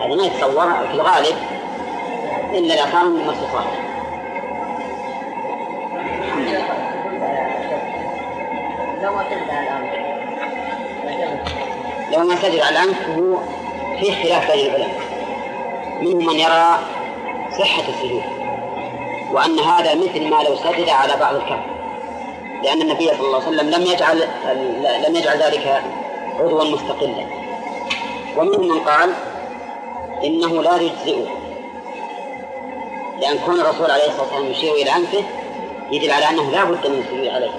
هذا ما يتصور في الغالب إلا إذا كانوا مصفوفات لو ما سجد على الانف لو ما سجد على فهو فيه خلاف بين العلماء. منهم من يرى صحة السجود. وأن هذا مثل ما لو سجد على بعض الكف لأن النبي صلى الله عليه وسلم لم يجعل لم يجعل ذلك عضوا مستقلا. ومنهم من قال إنه لا يجزئه. لأن كون الرسول عليه الصلاة والسلام يشير إلى أنفه يدل على أنه لا بد من السجود عليه.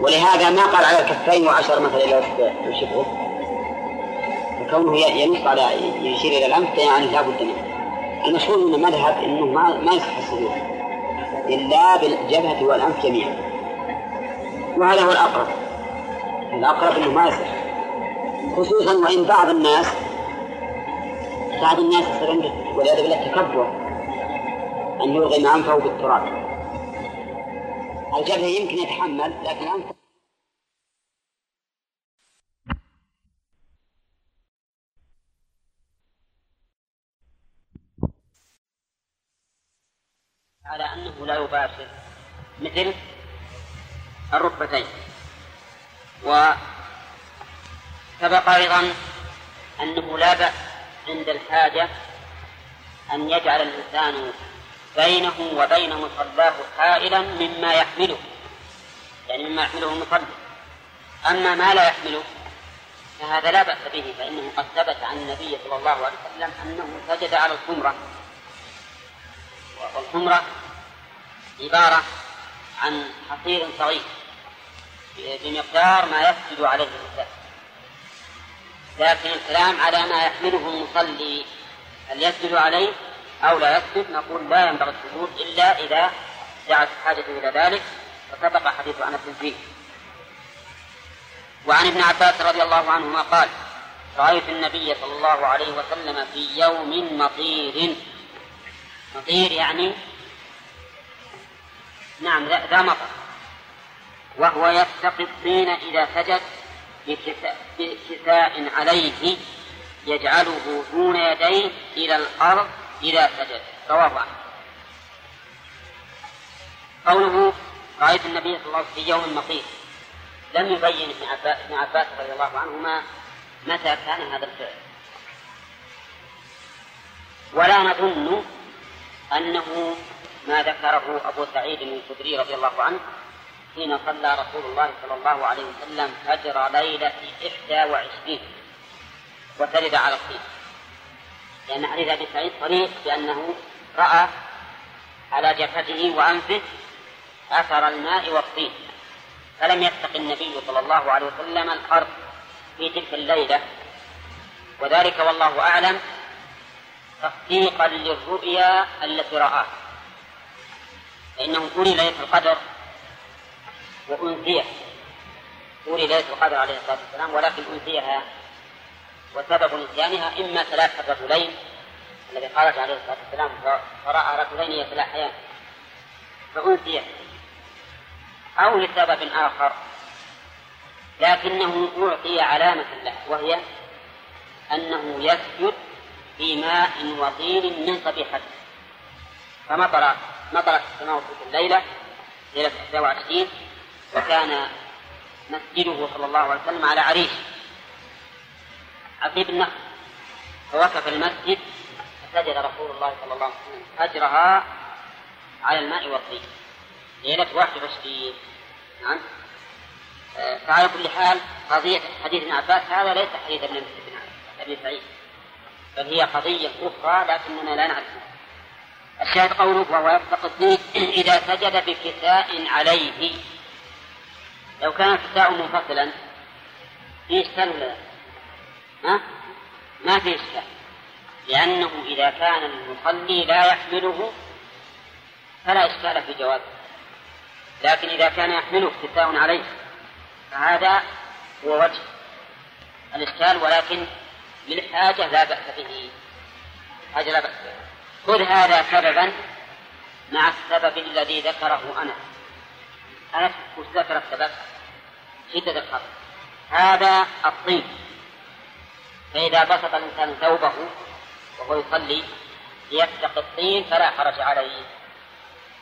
ولهذا ما قال على الكفين وعشر مثلا لو يشبهه كونه ينص على يشير إلى الأنف يعني لا بد منه. المشهور من المذهب إنه ما ما يصح السجود الا بالجبهة والأنف جميعا. وهذا هو الأقرب. الأقرب إنه ما يصح. خصوصا وإن بعض الناس بعض الناس يصير عنده والعياذ بالله تكبر أن يلغم أنفه بالتراب. الجبهة يمكن يتحمل لكن الانف على أنه لا يباشر مثل الركبتين. وسبق أيضا أنه لا بأس عند الحاجة أن يجعل الإنسان بينه وبين مصلاه حائلا مما يحمله يعني مما يحمله المصلي. أما ما لا يحمله فهذا لا بأس به فإنه قد ثبت عن النبي صلى الله عليه وسلم أنه سجد على الخمرة. والخمرة عبارة عن حصير صغير بمقدار ما يسجد عليه الإنسان. لكن الكلام على ما يحمله المصلي هل يسجد عليه أو لا يسجد؟ نقول لا ينبغي السجود إلا إذا دعت الحاجة إلى ذلك وسبق حديث أنس فيه وعن ابن عباس رضي الله عنهما قال رأيت النبي صلى الله عليه وسلم في يوم مطير. مطير يعني نعم ذا مطر وهو يستقي الطين إذا سجد بكساء عليه يجعله دون يديه إلى الأرض إذا سجد. رواه قوله رأيت النبي صلى الله عليه وسلم في يوم مطير لم يبين ابن عباس رضي الله عنهما متى كان هذا الفعل. ولا نظن أنه ما ذكره أبو سعيد الخدري رضي الله عنه حين صلى رسول الله صلى الله عليه وسلم فجر ليلة إحدى وعشرين وسجد على الطين لأن حديث أبي سعيد صريح بأنه رأى على جبهته وأنفه أثر الماء والطين فلم يتق النبي صلى الله عليه وسلم الأرض في تلك الليلة. وذلك والله أعلم تصديقا للرؤيا التي رآها. فإنه أولي ليلة القدر وأنسية أولي ليلة القدر عليه الصلاة والسلام ولكن أنسيها وسبب نسيانها إما ثلاث الرجلين الذي خرج عليه الصلاة والسلام فرأى رجلين يتلاحيان فأنسي أو لسبب آخر لكنه أعطي علامة له وهي أنه يسجد في ماء وطين من صبيحته فمطر مطرت السماء في الليلة ليلة 21 وكان مسجده صلى الله عليه وسلم على عريش. عقيب النخل فوقف المسجد فسجد رسول الله صلى الله عليه وسلم فجرها على الماء والطين. ليلة 21 نعم. فعلى كل حال قضية حديث ابن عباس هذا ليس حديث ابن ابن سعيد بل هي قضية أخرى لكننا لا نعرفها. الشاهد قوله وهو يفتقد فيه إذا سجد بكساء عليه. لو كان الكساء منفصلا في إشكال ولا ها؟ ما في إشكال لأنه إذا كان المصلي لا يحمله فلا إشكال في جوازه لكن إذا كان يحمله كساء عليه فهذا هو وجه الإشكال ولكن للحاجة لا بأس به. حاجة لا بأس به. خذ هذا سببا مع السبب الذي ذكره أنا. أنا ذكر السبب؟ شدة الحر هذا الطين. فإذا بسط الإنسان ثوبه وهو يصلي ليفتق الطين فلا حرج عليه.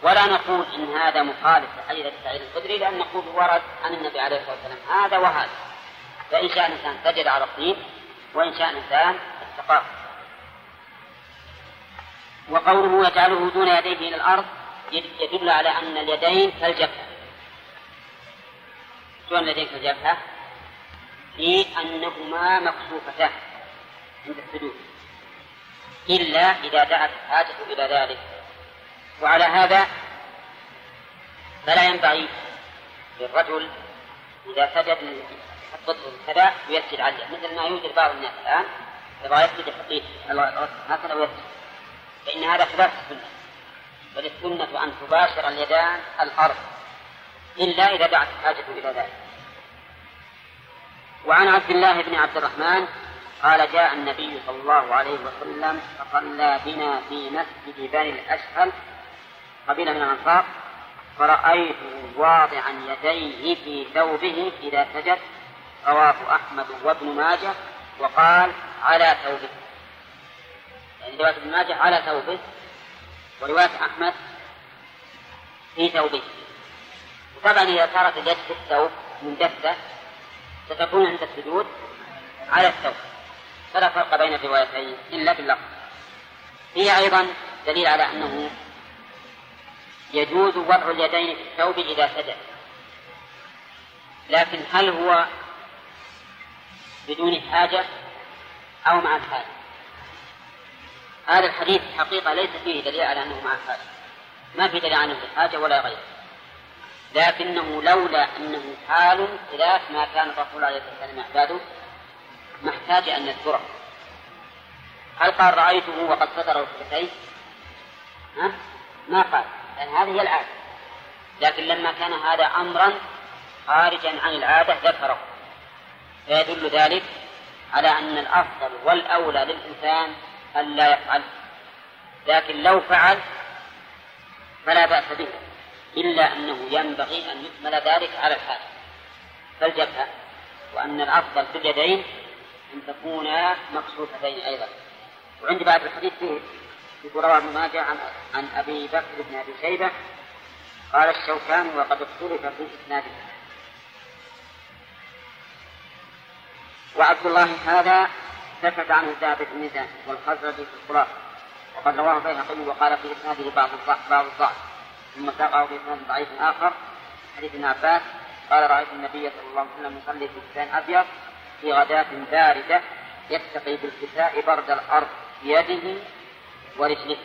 ولا نقول إن هذا مخالف لحديث سعيد الخدري لأن نقول ورد عن النبي عليه الصلاة والسلام. هذا وهذا. فإن شاء الإنسان سجد على الطين وإن شاء الإنسان اتقاه. وقوله يجعله دون يديه إلى الأرض يدل على أن اليدين كالجبهة. شلون اليدين كالجبهة؟ في أنهما مكشوفتان عند السجود إلا إذا دعت الحاجة إلى ذلك. وعلى هذا فلا ينبغي للرجل إذا سجد يحط كذا ويسجد عليه مثل ما يوجد بعض الناس الآن يبغى يسجد يحط هكذا ويسجد. فإن هذا خلاف السنة بل السنة أن تباشر اليدان الأرض إلا إذا دعت الحاجة إلى ذلك. وعن عبد الله بن عبد الرحمن قال جاء النبي صلى الله عليه وسلم فصلى بنا في مسجد بني الأشهل قبيلة من الأنصار فرأيته واضعا يديه في ثوبه إذا سجد رواه أحمد وابن ماجه وقال على ثوبه يعني رواية ابن ماجه على ثوبه ورواية أحمد في ثوبه وطبعا إذا صارت في الثوب منجسة ستكون عند السجود على الثوب. فلا فرق بين الروايتين إلا في اللفظ فيه أيضا دليل على أنه يجوز وضع اليدين في الثوب إذا سجد. لكن هل هو بدون حاجة أو مع الحاجة؟ هذا الحديث حقيقة ليس فيه دليل على أنه مع الحاجة ما في دليل على أنه حاجة ولا غيره. لكنه لولا أنه حال خلاف ما كان الرسول عليه الصلاة والسلام يعتاده محتاج أن نذكره. هل قال رأيته وقد ستر ركبتيه؟ ها؟ ما قال. لأن هذه هي العادة. لكن لما كان هذا أمرا خارجا عن العادة ذكره. فيدل ذلك على أن الأفضل والأولى للإنسان ألا يفعل. لكن لو فعل فلا بأس به إلا أنه ينبغي أن يكمل ذلك على الحاجة فالجبهة وأن الأفضل في اليدين أن تكونا مكشوفتين أيضا. وعندي بعد الحديث فيه يقول رواه ابن ماجه عن عن أبي بكر بن أبي شيبة قال الشوكاني وقد اختلف في اسناده وعبد الله هذا سكت عنه ثابت زيد والخزرج في الخلاص وقد رواه البيهقي وقال في إسناده بعض الضعف بعض الضعف ثم ساقه في إسناد ضعيف آخر حديث ابن عباس قال رأيت النبي صلى الله عليه وسلم يصلي في كساء أبيض في غداة باردة يتقي بالكساء برد الأرض بيده ورجله.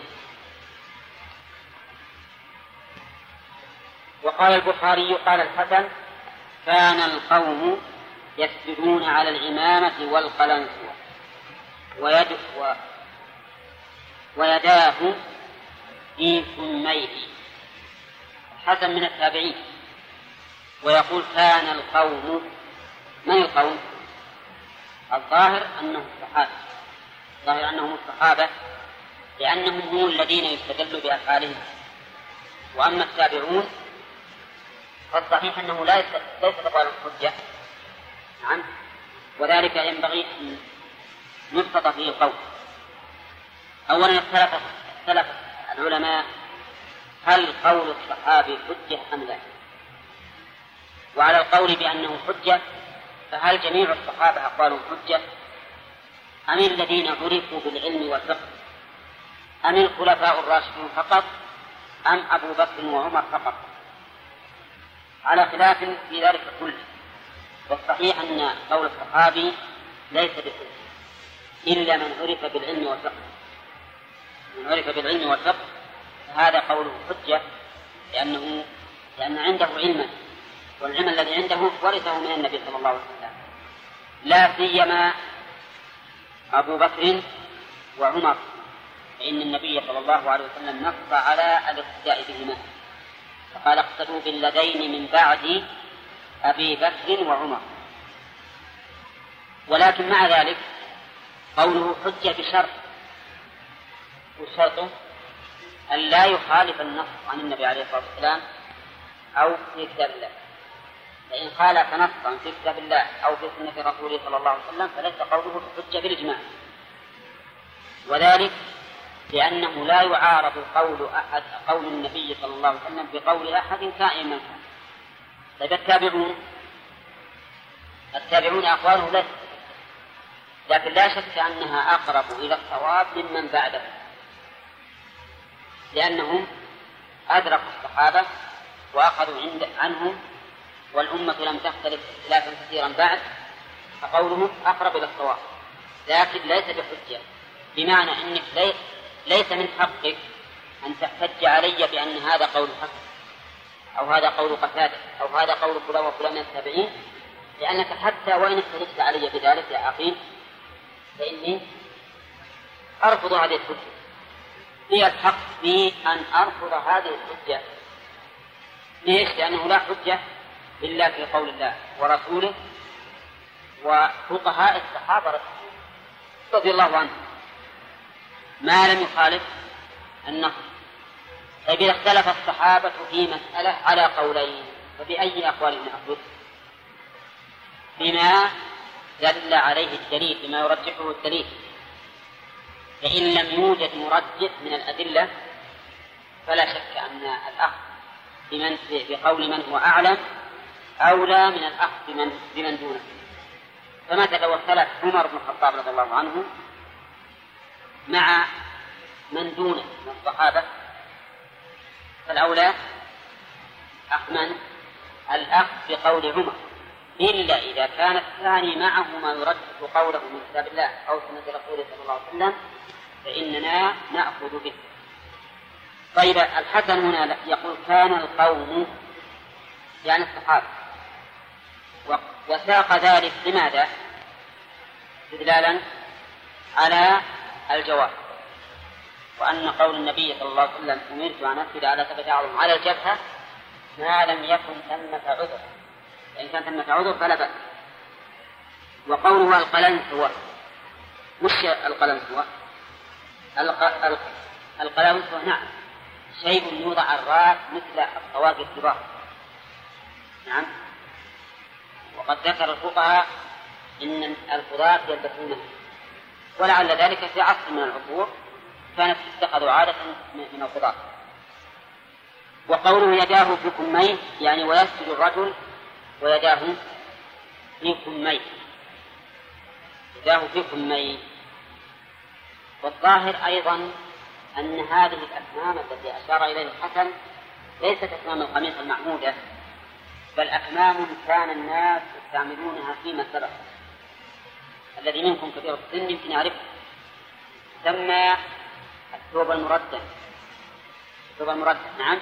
وقال البخاري قال الحسن كان القوم يسجدون على العمامة والقلنسوة. ويد و ويداه في كميه الحسن من التابعين. ويقول كان القوم من القوم؟ الظاهر أنهم الصحابة الظاهر أنهم الصحابة لأنهم هم الذين يستدل بأفعالهم. وأما التابعون فالصحيح أنه لا ليس تقوال الحجة. نعم. وذلك ينبغي أن يبسط فيه القول أولا اختلف اختلف العلماء هل قول الصحابي حجة أم لا؟ وعلى القول بأنه حجة فهل جميع الصحابة أقوالهم حجة؟ أم الذين عرفوا بالعلم والفقه؟ أم الخلفاء الراشدون فقط؟ أم أبو بكر وعمر فقط؟ على خلاف في ذلك كله والصحيح أن قول الصحابي ليس بحجة إلا من عرف بالعلم والفقه. من عرف بالعلم والفقه فهذا قوله حجة لأنه لأن عنده علما والعلم الذي عنده ورثه من النبي صلى الله عليه وسلم. لا سيما أبو بكر وعمر فإن النبي صلى الله عليه وسلم نص على الاقتداء بهما. فقال اقتدوا بالذين من بعد أبي بكر وعمر. ولكن مع ذلك قوله حجة بشرط وشرطه أن لا يخالف النص عن النبي عليه الصلاة والسلام أو في كتاب الله. فإن خالف نصا في كتاب الله أو في سنة رسوله صلى الله عليه وسلم فليس قوله حجة بالإجماع. وذلك لأنه لا يعارض قول أحد قول النبي صلى الله عليه وسلم بقول أحد كائن من كان طيب التابعون التابعون أقواله ليست لكن لا شك أنها أقرب إلى الصواب ممن بعده. لأنهم أدركوا الصحابة وأخذوا عند عنهم والأمة لم تختلف اختلافا كثيرا بعد فقولهم أقرب إلى الصواب. لكن ليس بحجة بمعنى أنك ليس من حقك أن تحتج علي بأن هذا قول حق أو هذا قول قتادة أو هذا قول فلان وفلان من التابعين لأنك حتى وإن احتجت علي بذلك يا أخي فإني أرفض هذه الحجة لي الحق في أن أرفض هذه الحجة ليش؟ لأنه لا حجة إلا في قول الله ورسوله وفقهاء الصحابة رضي الله عنهم ما لم يخالف النص طيب إذا اختلف الصحابة في مسألة على قولين فبأي أقوال نأخذ؟ بما دل عليه الدليل بما يرجحه الدليل. فإن لم يوجد مرجح من الأدلة فلا شك أن الأخذ بمن بقول من هو أعلم أولى من الأخذ بمن بمن دونه. فمثلا لو اختلف عمر بن الخطاب رضي الله عنه مع من دونه من الصحابة. فالأولى أخذ من الأخذ بقول عمر. إلا إذا كان الثاني معه ما يرجح قوله من كتاب الله أو سنة رسوله صلى الله عليه وسلم فإننا نأخذ به. طيب الحسن هنا يقول كان القوم يعني الصحابة. وساق ذلك لماذا؟ استدلالا على الجواب. وأن قول النبي صلى الله عليه وسلم أمرت أن أسجد على أعظم. على الجبهة ما لم يكن ثمة عذر. فإن كان ثمة عذر فلا بأس. وقوله القلنسوة وش القلنسوة؟ القلنسوة نعم. شيء يوضع الراس مثل الطواقي الكبار. نعم. وقد ذكر الفقهاء إن القضاة يلبسونه ولعل ذلك في عصر من العصور كانت تتخذ عادة من القضاة وقوله يداه في كميه يعني ويسجد الرجل ويداه في كميه يداه في كميه والظاهر أيضا أن هذه الأكمام التي أشار إليها الحسن ليست أكمام القميص المعمودة بل أكمام كان الناس يستعملونها فيما سبق. الذي منكم كثير السن يمكن يعرفه. سمى الثوب المردد. الثوب المردد نعم.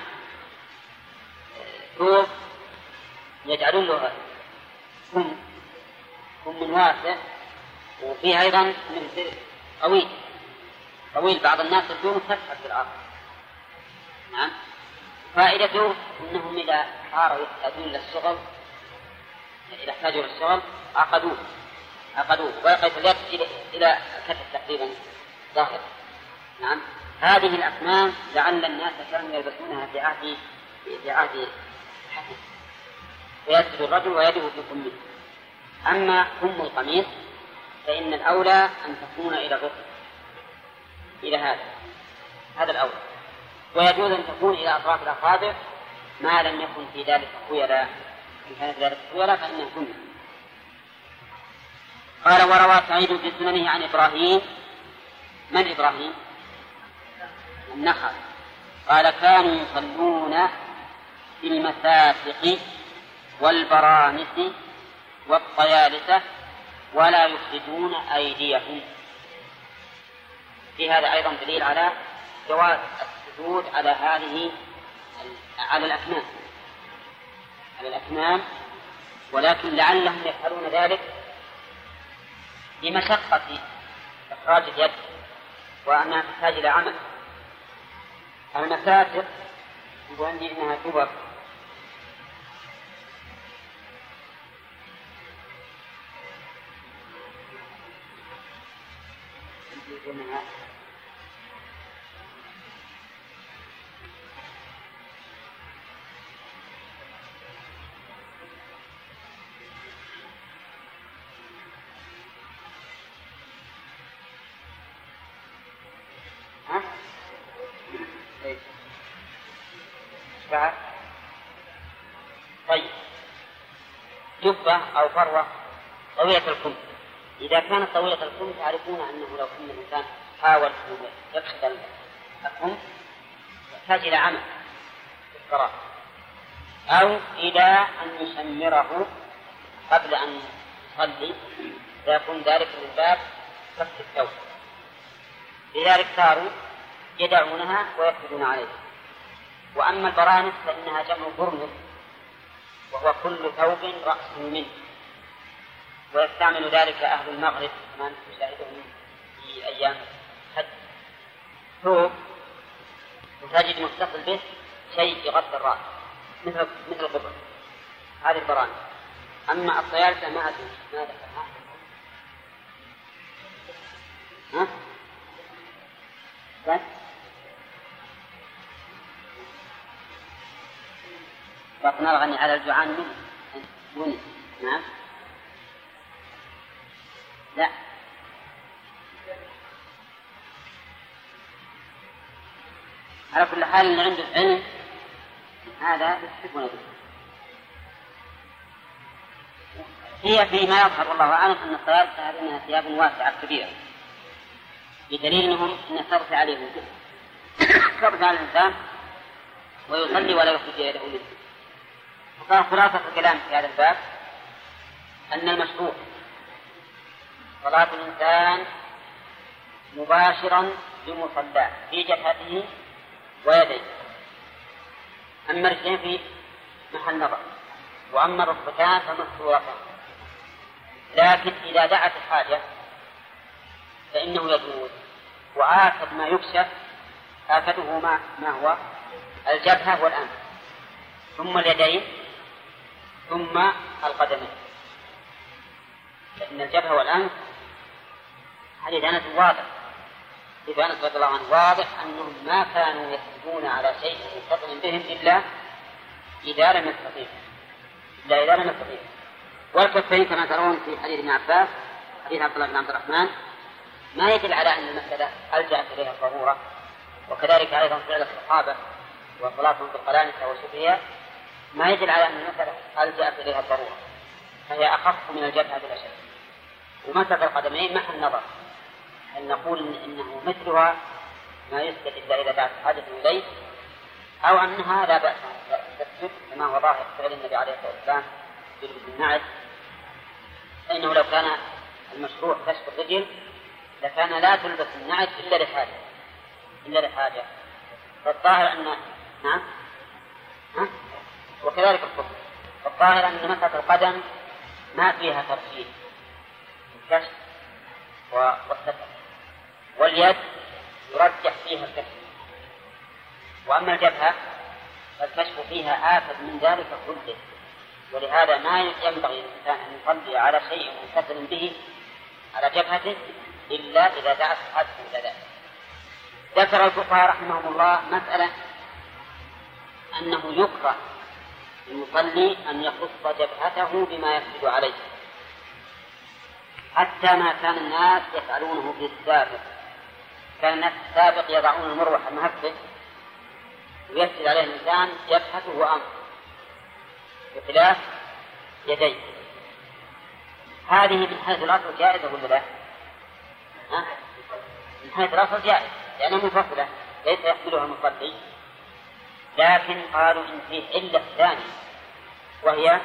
ثوب يجعلون له كم كم واسع وفيه أيضا من طويل. طويل بعض الناس يكون تفحت في الأرض. نعم. فائدته أنهم إذا صاروا يحتاجون إلى الشغل إذا احتاجوا إلى الشغل عقدوه عقدوه ويقف اليد إلى إلى الكتف تقريبا ظاهر. نعم. هذه الأكمام لعل الناس كانوا يلبسونها في عهد في عهد الحسن فيسجد الرجل ويده في كمه أما كم القميص فإن الأولى أن تكون إلى الركب إلى هذا هذا الأولى ويجوز أن تكون إلى أطراف الأصابع ما لم يكن في ذلك خيلاء إن كانت ذلك خيلاء فإنه كنا قال وروى سعيد في سننه عن إبراهيم. من إبراهيم؟ النخل. قال كانوا يصلون في المسافق والبرانس والطيالسة ولا يخرجون أيديهم. في هذا أيضا دليل على جواز السجود على هذه على الأكمام. على الأكمام. ولكن لعلهم يفعلون ذلك لمشقة إخراج اليد وأنها تحتاج إلى عمل. المسافر يقول عندي إنها كبر إنها بعد طيب. جبة أو فروة طويلة الكم إذا كانت طويلة الكم تعرفون أنه لو أن الإنسان حاول أن يكشف الكم يحتاج إلى عمل في الصلاة أو إلى أن يشمره قبل أن يصلي فيكون ذلك من باب كف الثوب. لذلك صاروا يدعونها ويكتبون عليها. وأما البرانس فإنها جمع برنس وهو كل ثوب رأسه منه. ويستعمل ذلك أهل المغرب كما تشاهدون في أيام الحج. ثوب وتجد متصل به شيء يغطي الرأس مثل مثل القبع. هذه البرانس أما الطيالسة ما أدري ما ذكرها ها؟ بس وقنا الغني على الجوعان منه. نعم. لا. على كل حال اللي عنده علم هذا يستحقون به هي فيما يظهر والله أعلم أن الطيارة هذه انها ثياب واسعة كبيرة بدليل أنهم إن ترفع عليه ترفع على الإنسان ويصلي ولا يخرج يده منه. وكان خلاصة الكلام في هذا الباب أن المشروع صلاة الإنسان مباشرا بمصلاه في جبهته ويديه. أما الرجلين في محل نظر وأما الركبتان فمستورتان لكن إذا دعت الحاجة فإنه يجوز وآكد ما يكشف آكده ما ما هو الجبهة والأنف ثم اليدين ثم القدمين. فإن الجبهة والأنف حديث أنس واضح. حديث أنس رضي الله عنه واضح أنهم ما كانوا يسجدون على شيء متصل بهم إلا إذا لم يستطيعوا. إلا إذا لم يستطيعوا. والكفين كما ترون في حديث ابن عباس حديث عبد الله بن عبد الرحمن ما يدل على أن المسألة ألجأت إليها الضرورة وكذلك أيضا فعل الصحابة وصلاتهم في القلانسة ما يدل على أن المسألة ألجأت إليها الضرورة فهي أخف من الجبهة بلا شك. ومسك القدمين محل نظر. أن نقول إن إنه مثلها ما يسكت إلا إذا دعت حاجة إليه أو أنها لا بأس تسجد كما هو ظاهر فعل النبي عليه الصلاة والسلام يلبس النعل فإنه لو كان المشروع كشف الرجل لكان لا تلبس النعل إلا لحاجة إلا لحاجة. فالظاهر أن نعم. ها؟ وكذلك الكفر الظاهر أن مسألة القدم ما فيها ترتيب الكشف والستر واليد يرجح فيها الكشف وأما الجبهة فالكشف فيها آفة من ذلك كله. ولهذا ما ينبغي للإنسان أن يصلي على شيء متصل به على جبهته إلا إذا دعت حد إلى ذلك. ذكر الفقهاء رحمهم الله مسألة أنه يكره للمصلي أن يخص جبهته بما يسجد عليه. حتى ما كان الناس يفعلونه في السابق. كان الناس السابق يضعون المروح المهفت ويسجد عليه الإنسان جبهته وأنفه بخلاف يديه هذه من حيث الأصل جائزة ولا لا؟ ها؟ من حيث الأصل جائزة لأنها منفصلة ليس يحملها المصلي لكن قالوا إن فيه علة ثانية وهي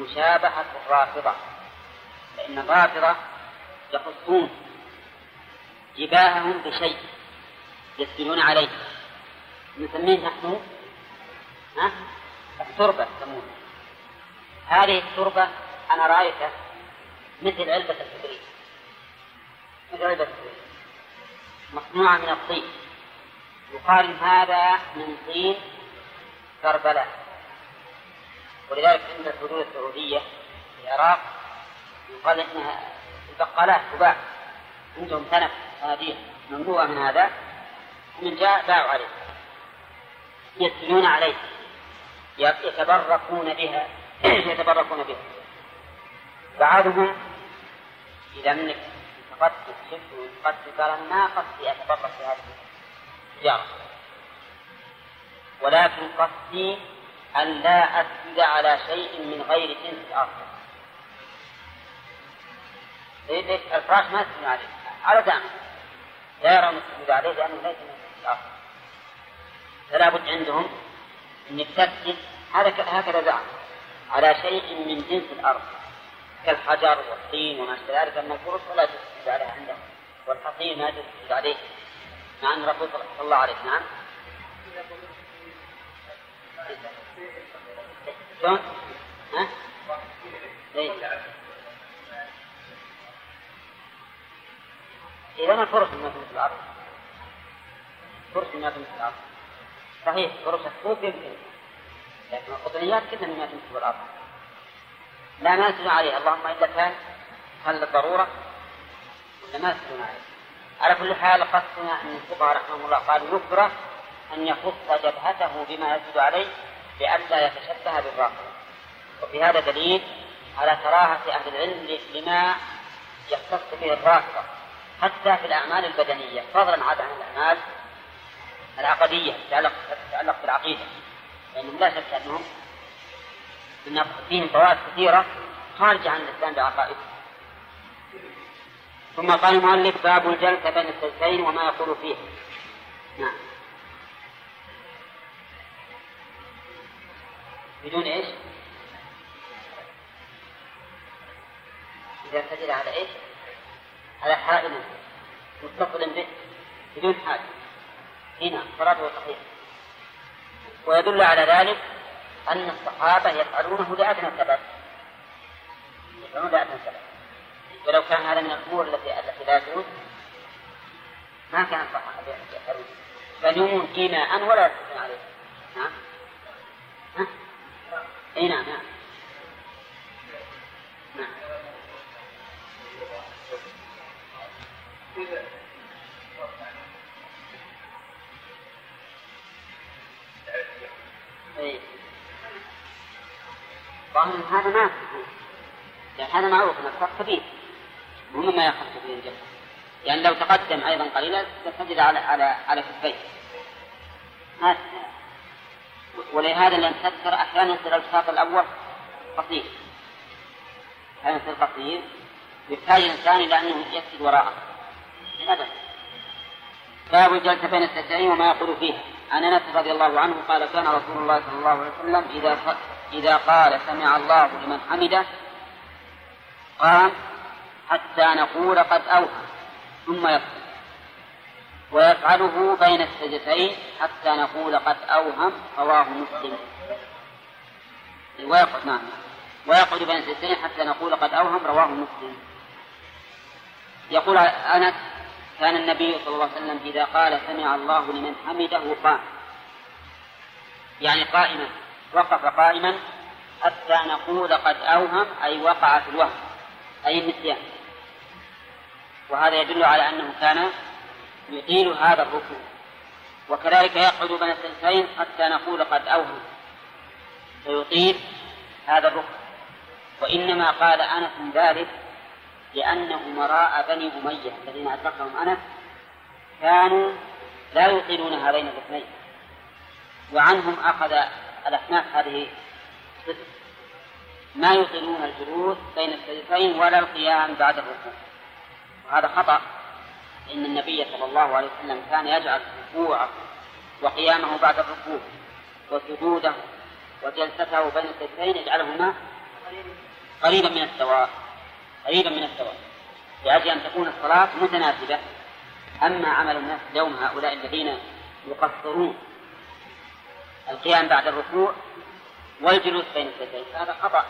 مشابهة الرافضة فإن الرافضة يخصون جباههم بشيء يسجدون عليه. نسميه نحن ها؟ التربة يسمونه. هذه التربة أنا رأيتها مثل علبة الكبريت مثل علبة الكبريت مصنوعة من الطين. يقال هذا من طين كربلاء. ولذلك عند الحدود السعودية في العراق يقال إنها البقالات تباع. عندهم تنف صناديق مملوءة من هذا؟ ومن جاء باعوا عليه. يسجدون عليه. يتبركون بها. يتبركون بها. بعضهم إذا منك فقدت شفت قد قال ما قصدي أتبرك بهذه التجارة ولكن قصدي أن لا أسجد على شيء من غير جنس الأرض. الفراش ما يسجد عليه. على دعم لا يرون السجود عليه لأنه ليس من الأرض فلا بد عندهم أنك تسجد هكذا زعم على شيء من جنس الأرض كالحجر والطين وما أشبه ذلك من الفرش ولا تسجد عليه عندهم والحصين ما تسجد عليه. مع أن الرسول صلى الله عليه نعم. شلون؟ ها؟ إذا ما فرش ما في الأرض فرش ما في الأرض صحيح فرش الصوف يمكن لكن القطنيات كلها مما تمسك الأرض لا ما يسجدون عليها اللهم إلا كان. هل الضرورة؟ ولا ما عليها على كل حال قصنا أن الفقهاء رحمهم الله قالوا يكره أن يخص جبهته بما يسجد عليه لئلا يتشبه بالراقب وفي هذا دليل على كراهة أهل العلم لما يختص به الراقبة. حتى في الأعمال البدنية فضلا عن الأعمال العقدية تتعلق بالعقيدة لأنهم لا شك أنهم أن فيهم فوائد كثيرة خارجة عن الإسلام بعقائده ثم قال المؤلف باب الجلسة بين السجدتين وما يقول فيه نعم بدون إيش؟ إذا سجد على إيش؟ على حائل متصل به بدون حاجة هنا صلاته صحيحة ويدل على ذلك أن الصحابة يفعلونه لأدنى سبب. يفعلون لأدنى سبب. ولو كان هذا من الأمور التي التي لا تجوز ما كان الصحابة يفعلون بل في ماء ولا يستطيعون عليه نعم. ها؟ اي نعم نعم. نعم. ظاهر هذا ما لأن هذا معروف أن الفرق كبير مهم ما يخص به الجسد يعني لو تقدم أيضا قليلا تسجد على على على كفيه ولهذا لأن تذكر أحيانا يصير الالتفات الأول قصير أحيانا يصير قصير يحتاج الإنسان إلى أنه يسجد وراءه. بأس باب الجلسة بين السجدين وما يقول فيها. عن أنس رضي الله عنه قال كان رسول الله صلى الله عليه وسلم إذا إذا قال سمع الله لمن حمده قام حتى نقول قد أوحى. ثم يقول. ويفعله بين السجدتين حتى نقول قد أوهم رواه مسلم. ويقعد نعم ويقعد بين السجدتين حتى نقول قد أوهم رواه مسلم. يقول أنس كان النبي صلى الله عليه وسلم إذا قال سمع الله لمن حمده قام. يعني قائما وقف قائما حتى نقول قد أوهم أي وقع في الوهم أي النسيان. وهذا يدل على أنه كان يطيل هذا الركوع وكذلك يقعد بين السجدتين حتى نقول قد أوهم. فيطيل هذا الركن. وإنما قال أنس ذلك لأن أمراء بني أمية الذين أدركهم أنس كانوا لا يطيلون هذين الركنين وعنهم أخذ الأحناف هذه الصفة. ما يطيلون الجلوس بين السجدتين ولا القيام بعد الركوع. وهذا خطأ. إن النبي صلى الله عليه وسلم كان يجعل ركوعه وقيامه بعد الركوع وسجوده وجلسته بين السجدتين يجعلهما قريبا من السواء قريبا من السواء لأجل أن تكون الصلاة متناسبة أما عمل الناس اليوم هؤلاء الذين يقصرون القيام بعد الركوع والجلوس بين السجدين هذا خطأ.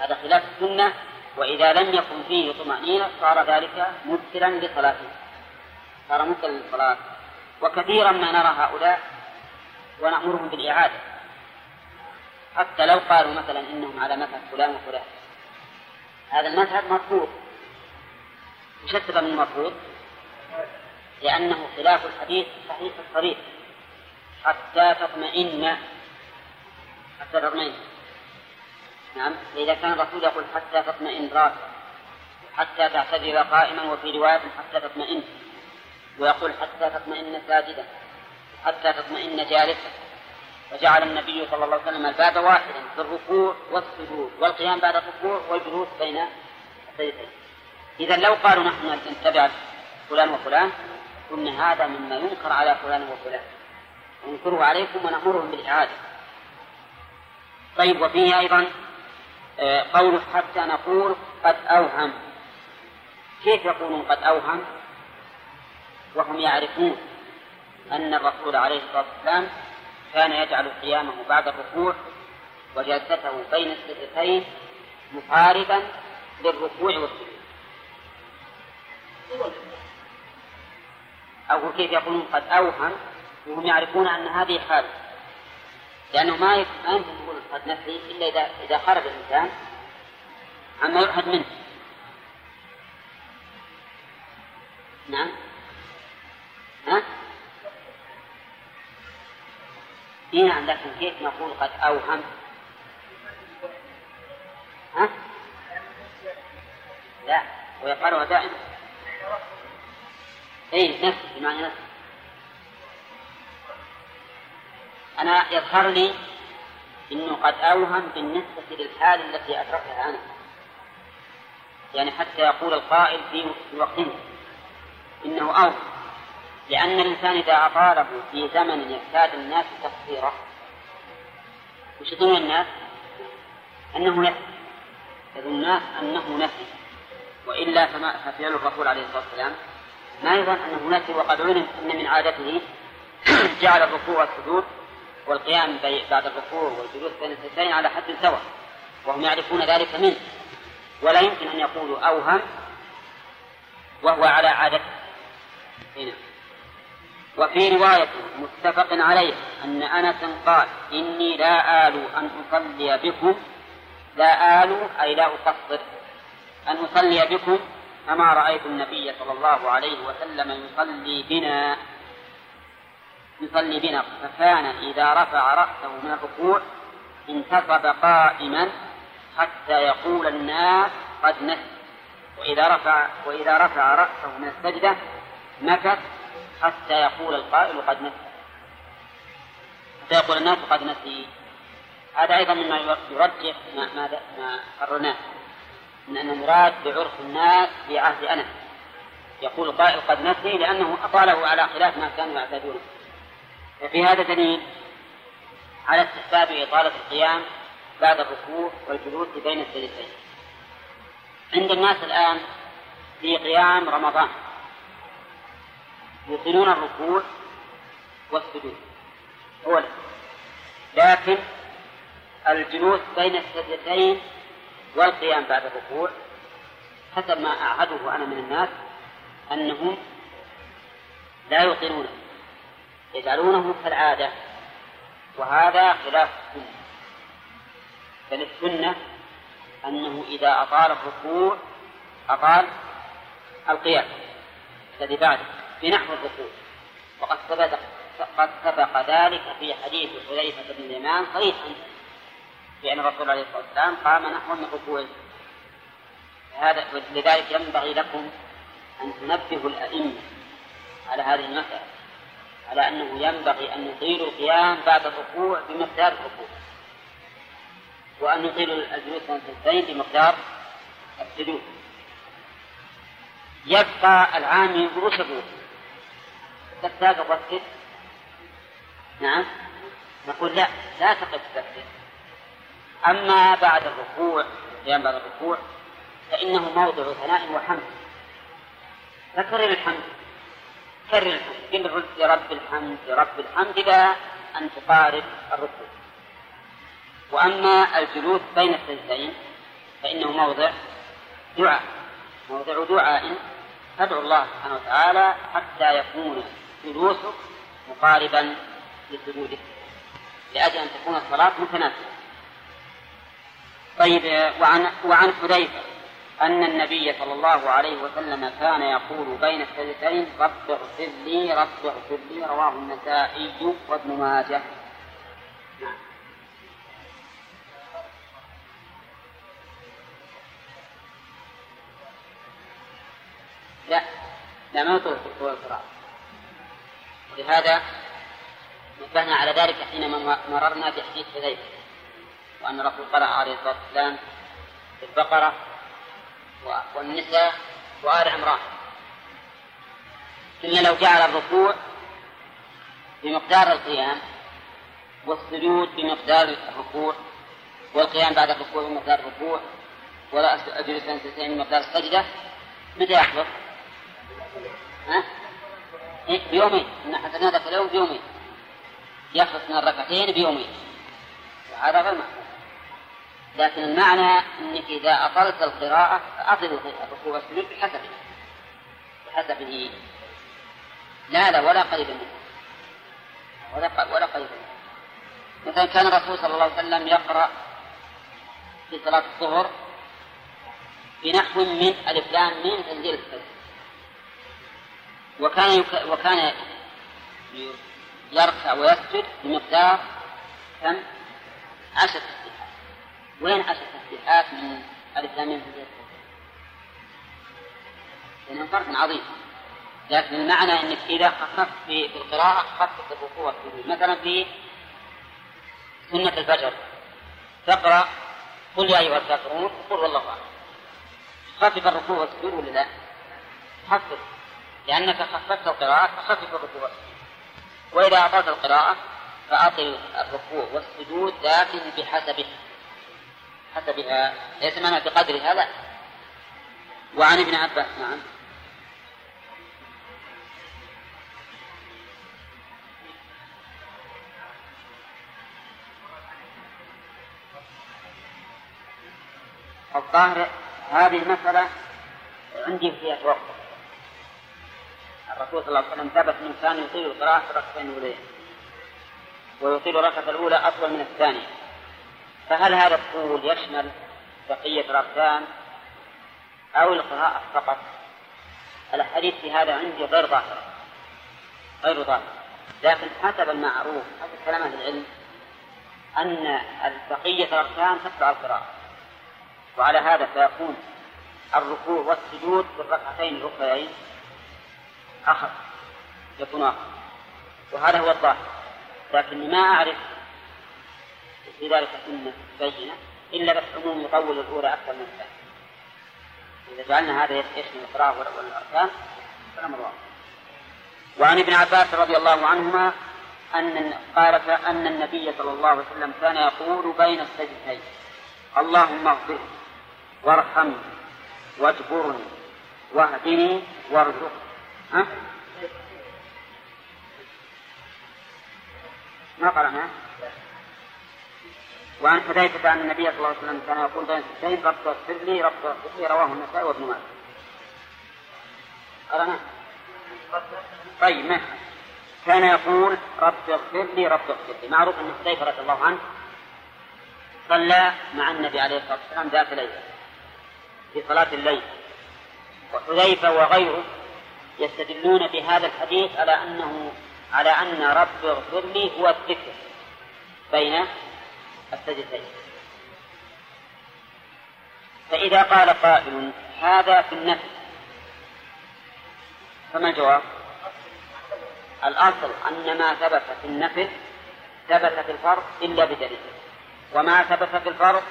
هذا خلاف السنة وإذا لم يكن فيه طمأنينة صار ذلك مبتلا لصلاته. صار مبتلا للصلاة. وكثيرا ما نرى هؤلاء ونأمرهم بالإعادة. حتى لو قالوا مثلا إنهم على مذهب فلان وفلان. هذا المذهب مرفوض السبب من المرفوض؟ لأنه خلاف الحديث الصحيح الصريح حتى تطمئن. حتى تطمئن. نعم. فإذا كان الرسول يقول حتى تطمئن راسك حتى تعتدل قائما وفي رواية حتى تطمئن. ويقول حتى تطمئن ساجدا حتى تطمئن جالسا وجعل النبي صلى الله عليه وسلم الباب واحدا في الركوع والسجود والقيام بعد الركوع والجلوس بين السجدتين إذا لو قالوا نحن نتبع فلان وفلان قلنا هذا مما ينكر على فلان وفلان. ننكره عليكم ونأمرهم بالإعادة. طيب وفيه أيضا آه، قوله حتى نقول قد أوهم. كيف يقولون قد أوهم؟ وهم يعرفون أن الرسول عليه الصلاة والسلام كان يجعل قيامه بعد الركوع وجلسته بين السجدتين مقاربا للركوع والسجود. أو كيف يقولون قد أوهم وهم يعرفون أن هذه حال لأنه ما ما يمكن يقول قد نفسي إلا إذا إذا خرج الإنسان عما يؤخذ منه. نعم. إيه نعم لكن كيف نقول قد أوهم. ها؟ لا. ويقالها دائما اي نفس بمعنى نفس أنا يظهر لي إنه قد أوهم بالنسبة للحال التي أدركها أنا. يعني حتى يقول القائل في وقته إنه أوهم. لأن الإنسان إذا أطاله في زمن يكاد الناس تقصيره وش يظن الناس؟ أنه نفي. يظن الناس أنه نفي. وإلا فما ففعل الرسول عليه الصلاة والسلام ما يظن أنه نفي وقد علم أن من عادته جعل الركوع والسجود والقيام بعد الركوع والجلوس بين السجدين على حد سواء وهم يعرفون ذلك منه. ولا يمكن أن يقولوا أوهم وهو على عادته. هنا. وفي رواية متفق عليه أن أنس قال إني لا آل أن أصلي بكم. لا آل أي لا أقصر أن أصلي بكم كما رأيت النبي صلى الله عليه وسلم يصلي بنا يصلي بنا. فكان إذا رفع رأسه من الركوع انتصب قائما حتى يقول الناس قد نسي وإذا رفع وإذا رفع رأسه من السجدة مكث حتى يقول القائل قد نسي. حتى يقول الناس قد نسي. هذا أيضا مما يرجح ما ما, ما قررناه. من أن المراد بعرف الناس في عهد أنس. يقول القائل قد نسي لأنه أطاله على خلاف ما كانوا يعتادونه وفي هذا دليل على استحباب إطالة القيام بعد الركوع والجلوس بين السجدتين. عند الناس الآن في قيام رمضان. يطيلون الركوع والسجود. أولا. لكن الجلوس بين السجدتين والقيام بعد الركوع حسب ما أعهده أنا من الناس أنهم لا يطيلونه يجعلونه كالعادة وهذا خلاف السنة. بل السنة أنه إذا أطال الركوع أطال القيام الذي بعده. بنحو الركوع وقد ثبت قد سبق ذلك في حديث حذيفة بن اليمان صريحا بأن الرسول عليه الصلاة والسلام قام نحو من ركوعه هذا لذلك ينبغي لكم أن تنبهوا الأئمة على هذه المسألة. على أنه ينبغي أن يطيلوا القيام بعد الركوع بمقدار الركوع. وأن يطيلوا الجلوس بين بمقدار السجود. يبقى العامي برؤوس تحتاج وقت نعم. نقول لا لا تقف تكبر أما بعد الركوع قيام بعد الركوع فإنه موضع ثناء وحمد. فكرر الحمد. كرر الحمد. قل يا رب الحمد يا رب الحمد إلى أن تقارب الركوع. وأما الجلوس بين السجدين فإنه موضع دعاء. موضع دعاء. تدعو الله سبحانه وتعالى حتى يكون جلوسك مقاربا لسجوده لأجل أن تكون الصلاة متناسبة. طيب وعن وعن حذيفة أن النبي صلى الله عليه وسلم كان يقول بين السجدتين رب اغفر لي رب اغفر لي رواه النسائي وابن ماجه. لا لا ما طول لهذا نبهنا على ذلك حينما مررنا بحديث حذيفة وأن الرسول قرأ عليه الصلاة والسلام في البقرة والنساء وآل عمران إن لو جعل الركوع بمقدار القيام والسجود بمقدار الركوع والقيام بعد الركوع بمقدار الركوع ولا أجلس سنتين بمقدار السجدة متى يحضر؟ ها؟ بيومين. إن حسبنا ذاك اليوم بيومين. يخلص من الركعتين بيومين. هذا غير محفوظ. لكن المعنى إنك إذا أطلت القراءة فاطل الركوع والسجود بحسبه. بحسبه. لا لا ولا قريب منه. ولا ولا قريب منه. مثلا كان الرسول صلى الله عليه وسلم يقرأ في صلاة الظهر بنحو من ألف لام من تنزيل السجد وكان يك... وكان يركع ويسجد بمقدار كم؟ عشر تسبيحات. وين عشر تسبيحات من ألف لام لأنه فرق عظيم. لكن المعنى أنك إذا خففت في القراءة خفف الركوع مثلا في سنة الفجر. تقرأ قل يا أيها الكافرون قل والله أحد خفف الركوع والسجود ولا لا؟ خفف. لأنك خففت القراءة فخفف الركوع. وإذا أطلت القراءة فأطل الركوع والسجود لكن بحسبه. حسبها. ليس معنى بقدرها لا وعن ابن عباس نعم. الظاهر هذه المسألة عندي فيها توقف الرسول صلى الله عليه وسلم ثبت انه كان يطيل القراءة في الركعتين الاولين ويطيل الركعة الأولى أطول من الثانية. فهل هذا الطول يشمل بقية الأركان أو القراءة فقط؟ الحديث في هذا عندي غير ظاهر. غير ظاهر. لكن حسب المعروف حسب كلام أهل العلم أن بقية الأركان تتبع القراءة. وعلى هذا فيكون الركوع والسجود في الركعتين الأخريين أخف يكون أخف وهذا هو الظاهر. لكني ما أعرف في ذلك سنة بينة إلا بس عموم يطول الأولى أكثر من الثانية. إذا جعلنا هذا يشمل القراءة والأركان فالأمر واضح. وعن ابن عباس رضي الله عنهما أن قال أن النبي صلى الله عليه وسلم كان يقول بين السجدتين اللهم اغفر وارحمني واجبرني واهدني وارزقني. ها؟ ما قرأنا وعن حذيفة أن النبي صلى الله عليه وسلم كان يقول بين السجدين رب اغفر لي رب اغفر لي رواه النسائي وابن ماجه. قرأنا طيب ما؟ كان يقول رب اغفر لي رب اغفر لي معروف أن حذيفة رضي الله عنه صلى مع النبي عليه الصلاة والسلام ذات ليلة في صلاة الليل. وحذيفة وغيره يستدلون بهذا الحديث على أنه على أن رب اغفر لي هو الذكر بين السجدتين فإذا قال قائل هذا في النفس فما الجواب؟ الأصل أن ما ثبت في النفل ثبت في الفرض إلا بدليل وما ثبت في الفرض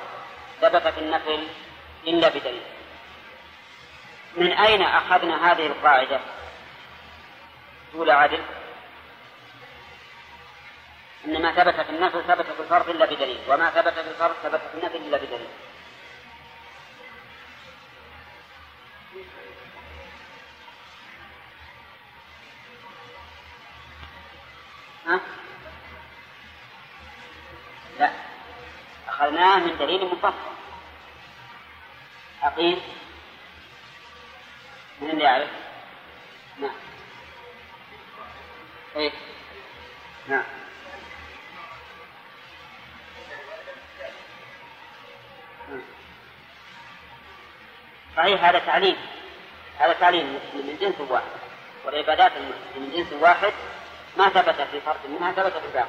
ثبت في النفل إلا بدليل من أين أخذنا هذه القاعدة؟ تقول عادل أن ما ثبت في النفل ثبت في الفرض إلا بدليل وما ثبت في الفرض ثبت في النفل إلا بدليل. ها؟ لا. أخذناه من دليل مفصل. عقيل صحيح هذا تعليم. هذا تعليم من جنس واحد والعبادات من جنس واحد ما ثبت في فرد منها ثبت في الباقي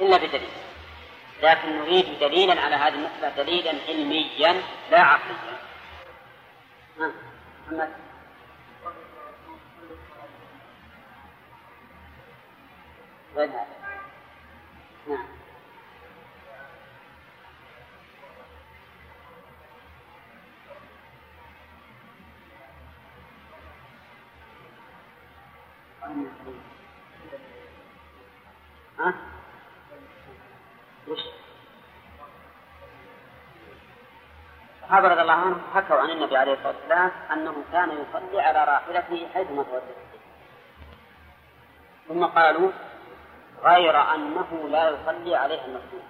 إلا بدليل. لكن نريد دليلا على هذه المسألة دليلا علميا لا عقليا. محمد. وين هذا؟ الصحابة رضي الله عنهم حكوا عن النبي عليه الصلاة والسلام أنه كان يصلي على راحلته حيثما توجه. ثم قالوا غير أنه لا يصلي عليها المكتوب.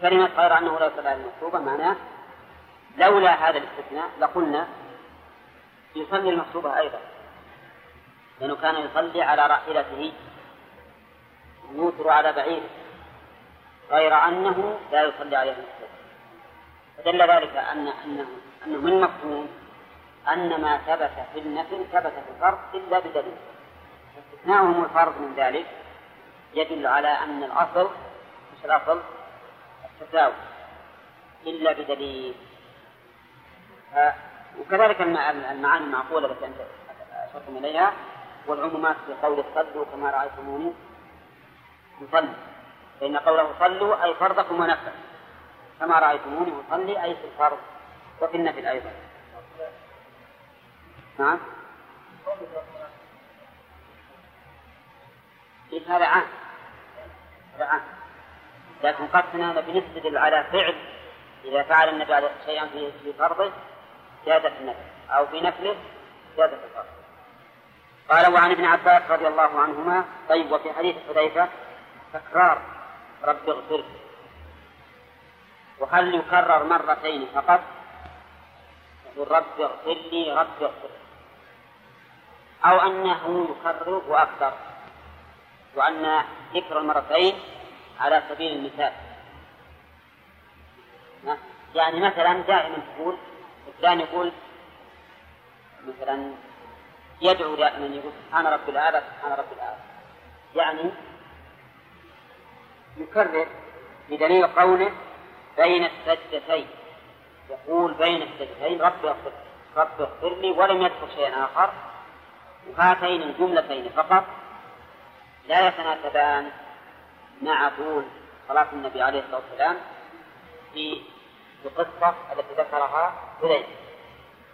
كلمة غير أنه لا يصلي عليها المكتوبة معناه لولا هذا الاستثناء لقلنا يصلي المكتوبة أيضا. لأنه كان يصلي على راحلته يوتر على بعيره. غير أنه لا يصلي عليه المكتوب فدل ذلك أن أنه أنه من مفهوم أن ما ثبت في النفل ثبت في الفرض إلا بدليل. استثناؤهم الفرض من ذلك؟ يدل على أن الأصل مش الأصل؟ التساوي. إلا بدليل. وكذلك المعاني المعقولة التي أنت أشرتم إليها والعمومات في قول صلوا كما رأيتموني. يصلي فإن قوله صلوا أي فرضكم ونفل كما رأيتموني أصلي أي في الفرض وفي النفل أيضا. نعم. إيه هذا عام. هذا عام. لكن قصدنا بنستدل على فعل إذا فعل النبي شيئا في في فرضه زيادة النفل. أو في نفله زيادة الفرض. قال وعن ابن عباس رضي الله عنهما طيب وفي حديث حذيفة تكرار. رب اغفر وهل يكرر مرتين فقط؟ يقول رب اغفر لي رب اغفر أو أنه يكرر وأكثر. وأن ذكر المرتين على سبيل المثال. يعني مثلا دائما تقول الثاني يقول مثلا يدعو دائما يقول سبحان رب الأعلى سبحان رب الأعلى يعني يكرر بدليل قوله بين السجدتين. يقول بين السجدتين رب اغفر رب اغفر لي ولم يذكر شيئا آخر. وهاتين الجملتين فقط. لا يتناسبان. مع طول صلاة النبي عليه الصلاة والسلام في القصة التي ذكرها حذيفة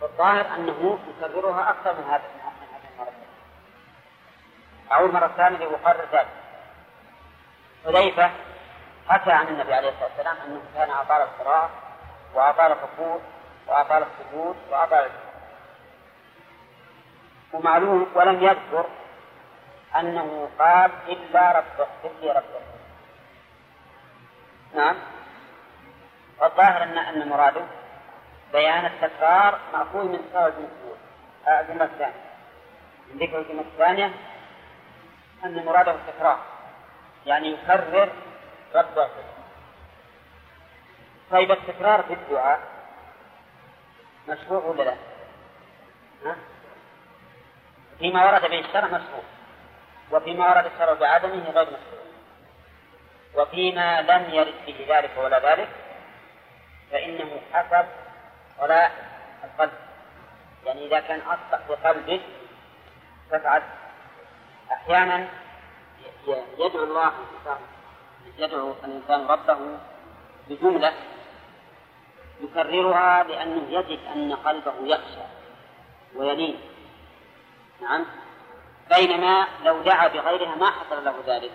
والظاهر أنه يكررها أكثر من هذا المرة أعود مرة ثانية لأقرر ذلك. حذيفة حكى عن النبي عليه الصلاة والسلام أنه كان أطال القراءة وأطال الركوع وأطال السجود وأطال ومعلوم ولم يذكر أنه قال إلا رب اغفر لي رب اغفر نعم. والظاهر أن أن مراده بيان التكرار مأخوذ من سبب الجملة الثانية. من ذكر الكلمة الثانية أن مراده التكرار. يعني يكرر رد الفعل طيب التكرار في الدعاء مشروع ولا لا؟ ها؟ فيما ورد به الشرع مشروع وفيما ورد الشرع بعدمه غير مشروع وفيما لم يرد به ذلك ولا ذلك فإنه حسب صلاح القلب يعني إذا كان أصدق بقلبه فافعل أحيانا يدعو الله يدعو الإنسان ربه بجملة يكررها لأنه يجد أن قلبه يخشى ويلين. نعم. بينما لو دعا بغيرها ما حصل له ذلك.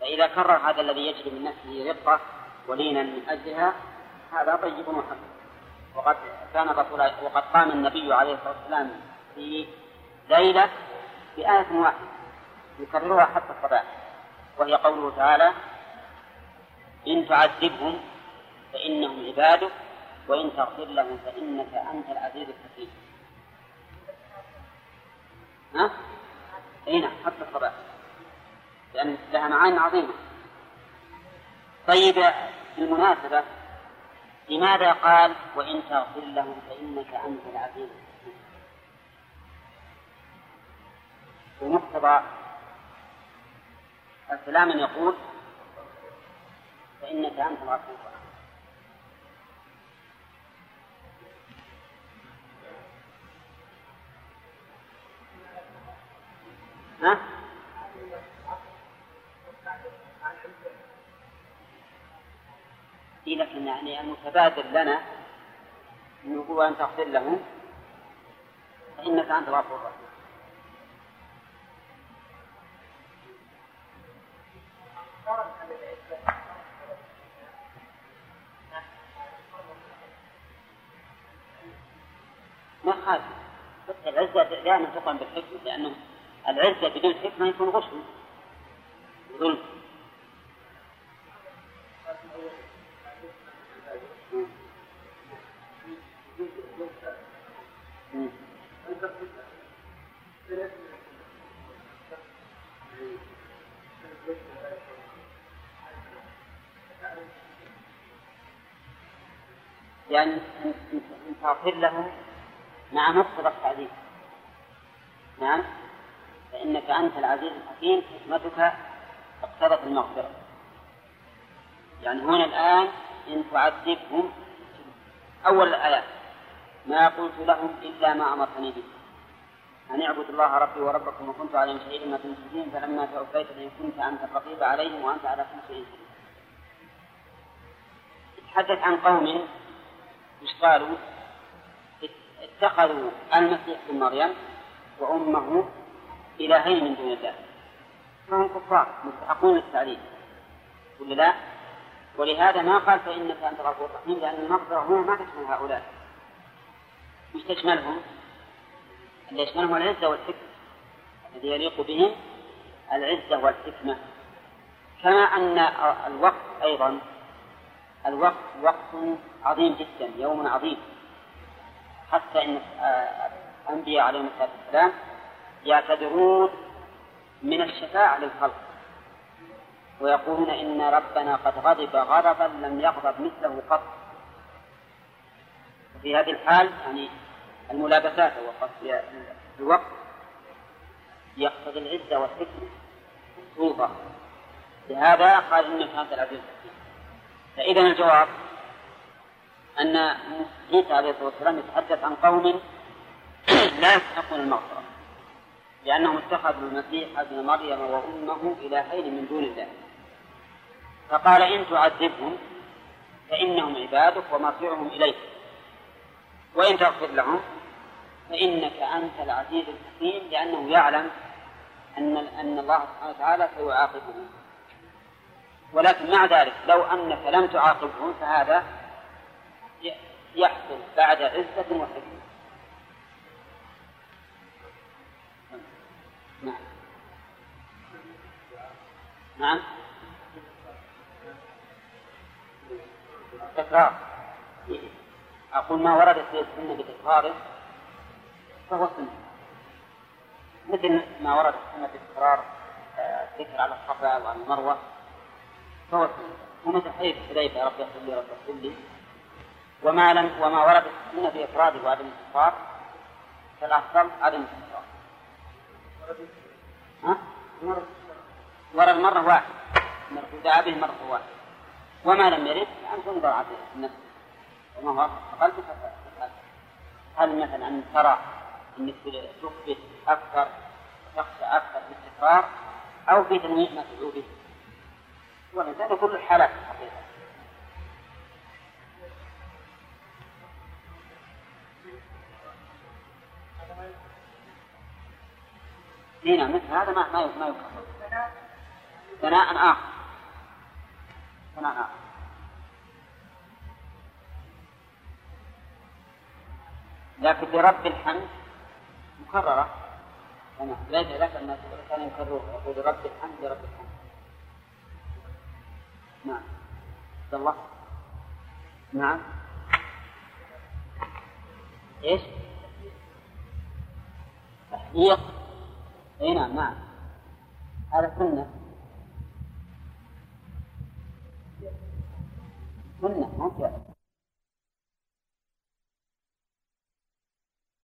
فإذا كرر هذا الذي يجد من نفسه رقة ولينا من أجلها هذا طيب وحسن. وقد كان الرسول وقد قام النبي عليه الصلاة والسلام في ليلة بآية واحدة. يكررها حتى الصباح. وهي قوله تعالى إن تعذبهم فإنهم عبادك وإن تغفر لهم فإنك أنت العزيز الحكيم. ها؟ أي نعم حتى الصباح. لأن لها معاني عظيمة. طيب بالمناسبة لماذا قال وإن تغفر لهم فإنك أنت العزيز الحكيم؟ بمقتضى الكلام يقول فإنك أنت الغفور ها؟ إيه لكن يعني المتبادر لنا أنه هو أن تغفر له فإنك أنت الغفور الرحيم ما خالف. العزة دائما تقام بالحكمة لأنه العزة بدون حكمة يكون غش ظلم. يعني تغفر لهم مع مقتضى التعذيب نعم. فإنك أنت العزيز الحكيم حكمتك اقتضت المغفرة. يعني هنا الآن إن تعذبهم أول الآيات. ما قلت لهم إلا ما أمرتني به. أن اعبدوا الله ربي وربكم وكنت عليهم شهيدا. ما كنت فيهم فلما توفيتني كنت أنت الرقيب عليهم وأنت على كل شيء شهيد. تحدث عن قوم إيش قالوا؟ اتخذوا المسيح ابن مريم وأمه إلهين من دون الله فهم كفار مستحقون للتعليم ولا لا؟ ولهذا ما قال فإنك أنت الغفور الرحيم لأن المغفرة هنا ما تشمل هؤلاء مش تشملهم؟ اللي يشملهم العزة والحكمة الذي يليق بهم العزة والحكمة كما أن الوقت أيضا الوقت وقت عظيم جدا يوم عظيم. حتى إن الأنبياء عليهم الصلاة والسلام يعتذرون من الشفاعة للخلق ويقولون إن ربنا قد غضب غضبا لم يغضب مثله قط. في هذه الحال يعني الملابسات الوقت يقتضي العزة والحكمة والسلطه لهذا قال انك انت العزيز فإذا الجواب أن عيسى عليه الصلاة والسلام يتحدث عن قوم لا يستحقون المغفرة لأنهم اتخذوا المسيح ابن مريم وأمه إلهين من دون الله. فقال إن تعذبهم فإنهم عبادك ومرجعهم إليك وإن تغفر لهم فإنك أنت العزيز الحكيم لأنه يعلم أن أن الله سبحانه وتعالى سيعاقبهم. ولكن مع ذلك لو أنك لم تعاقبهم فهذا يحصل بعد عزة وحكمة نعم. نعم. تكرار. أقول ما ورد في السنة بتكراره فهو سنة. مثل ما ورد في سنة التكرار آه، ذكر على الصفا وعلى المروة فهو سنة. ومثل حديث حذيفة رب اغفر لي رب اغفر لي وما لم وما ورد السنة في إفراده وعدم الكفار فالأفضل عدم الكفار. ها؟ ورد مرة واحدة دعا به مرة واحدة وما لم يرد يعني تنظر على النفس. وما هو؟ فاسأل هل مثلا أن ترى أنك تثبت أكثر تخشى أكثر باستقرار أو في تنويع ما تدعو به والإنسان كل الحالات حقيقة هنا مثل هذا ما ما ما ثناء آخر. ثناء آخر. لكن لرب الحمد. مكررة. ليس لك الناس كان يكررها يقول رب الحمد لرب الحمد. نعم. عبد الله. نعم. إيش؟ تحقيق. اي نعم نعم هذا سنة سنة ما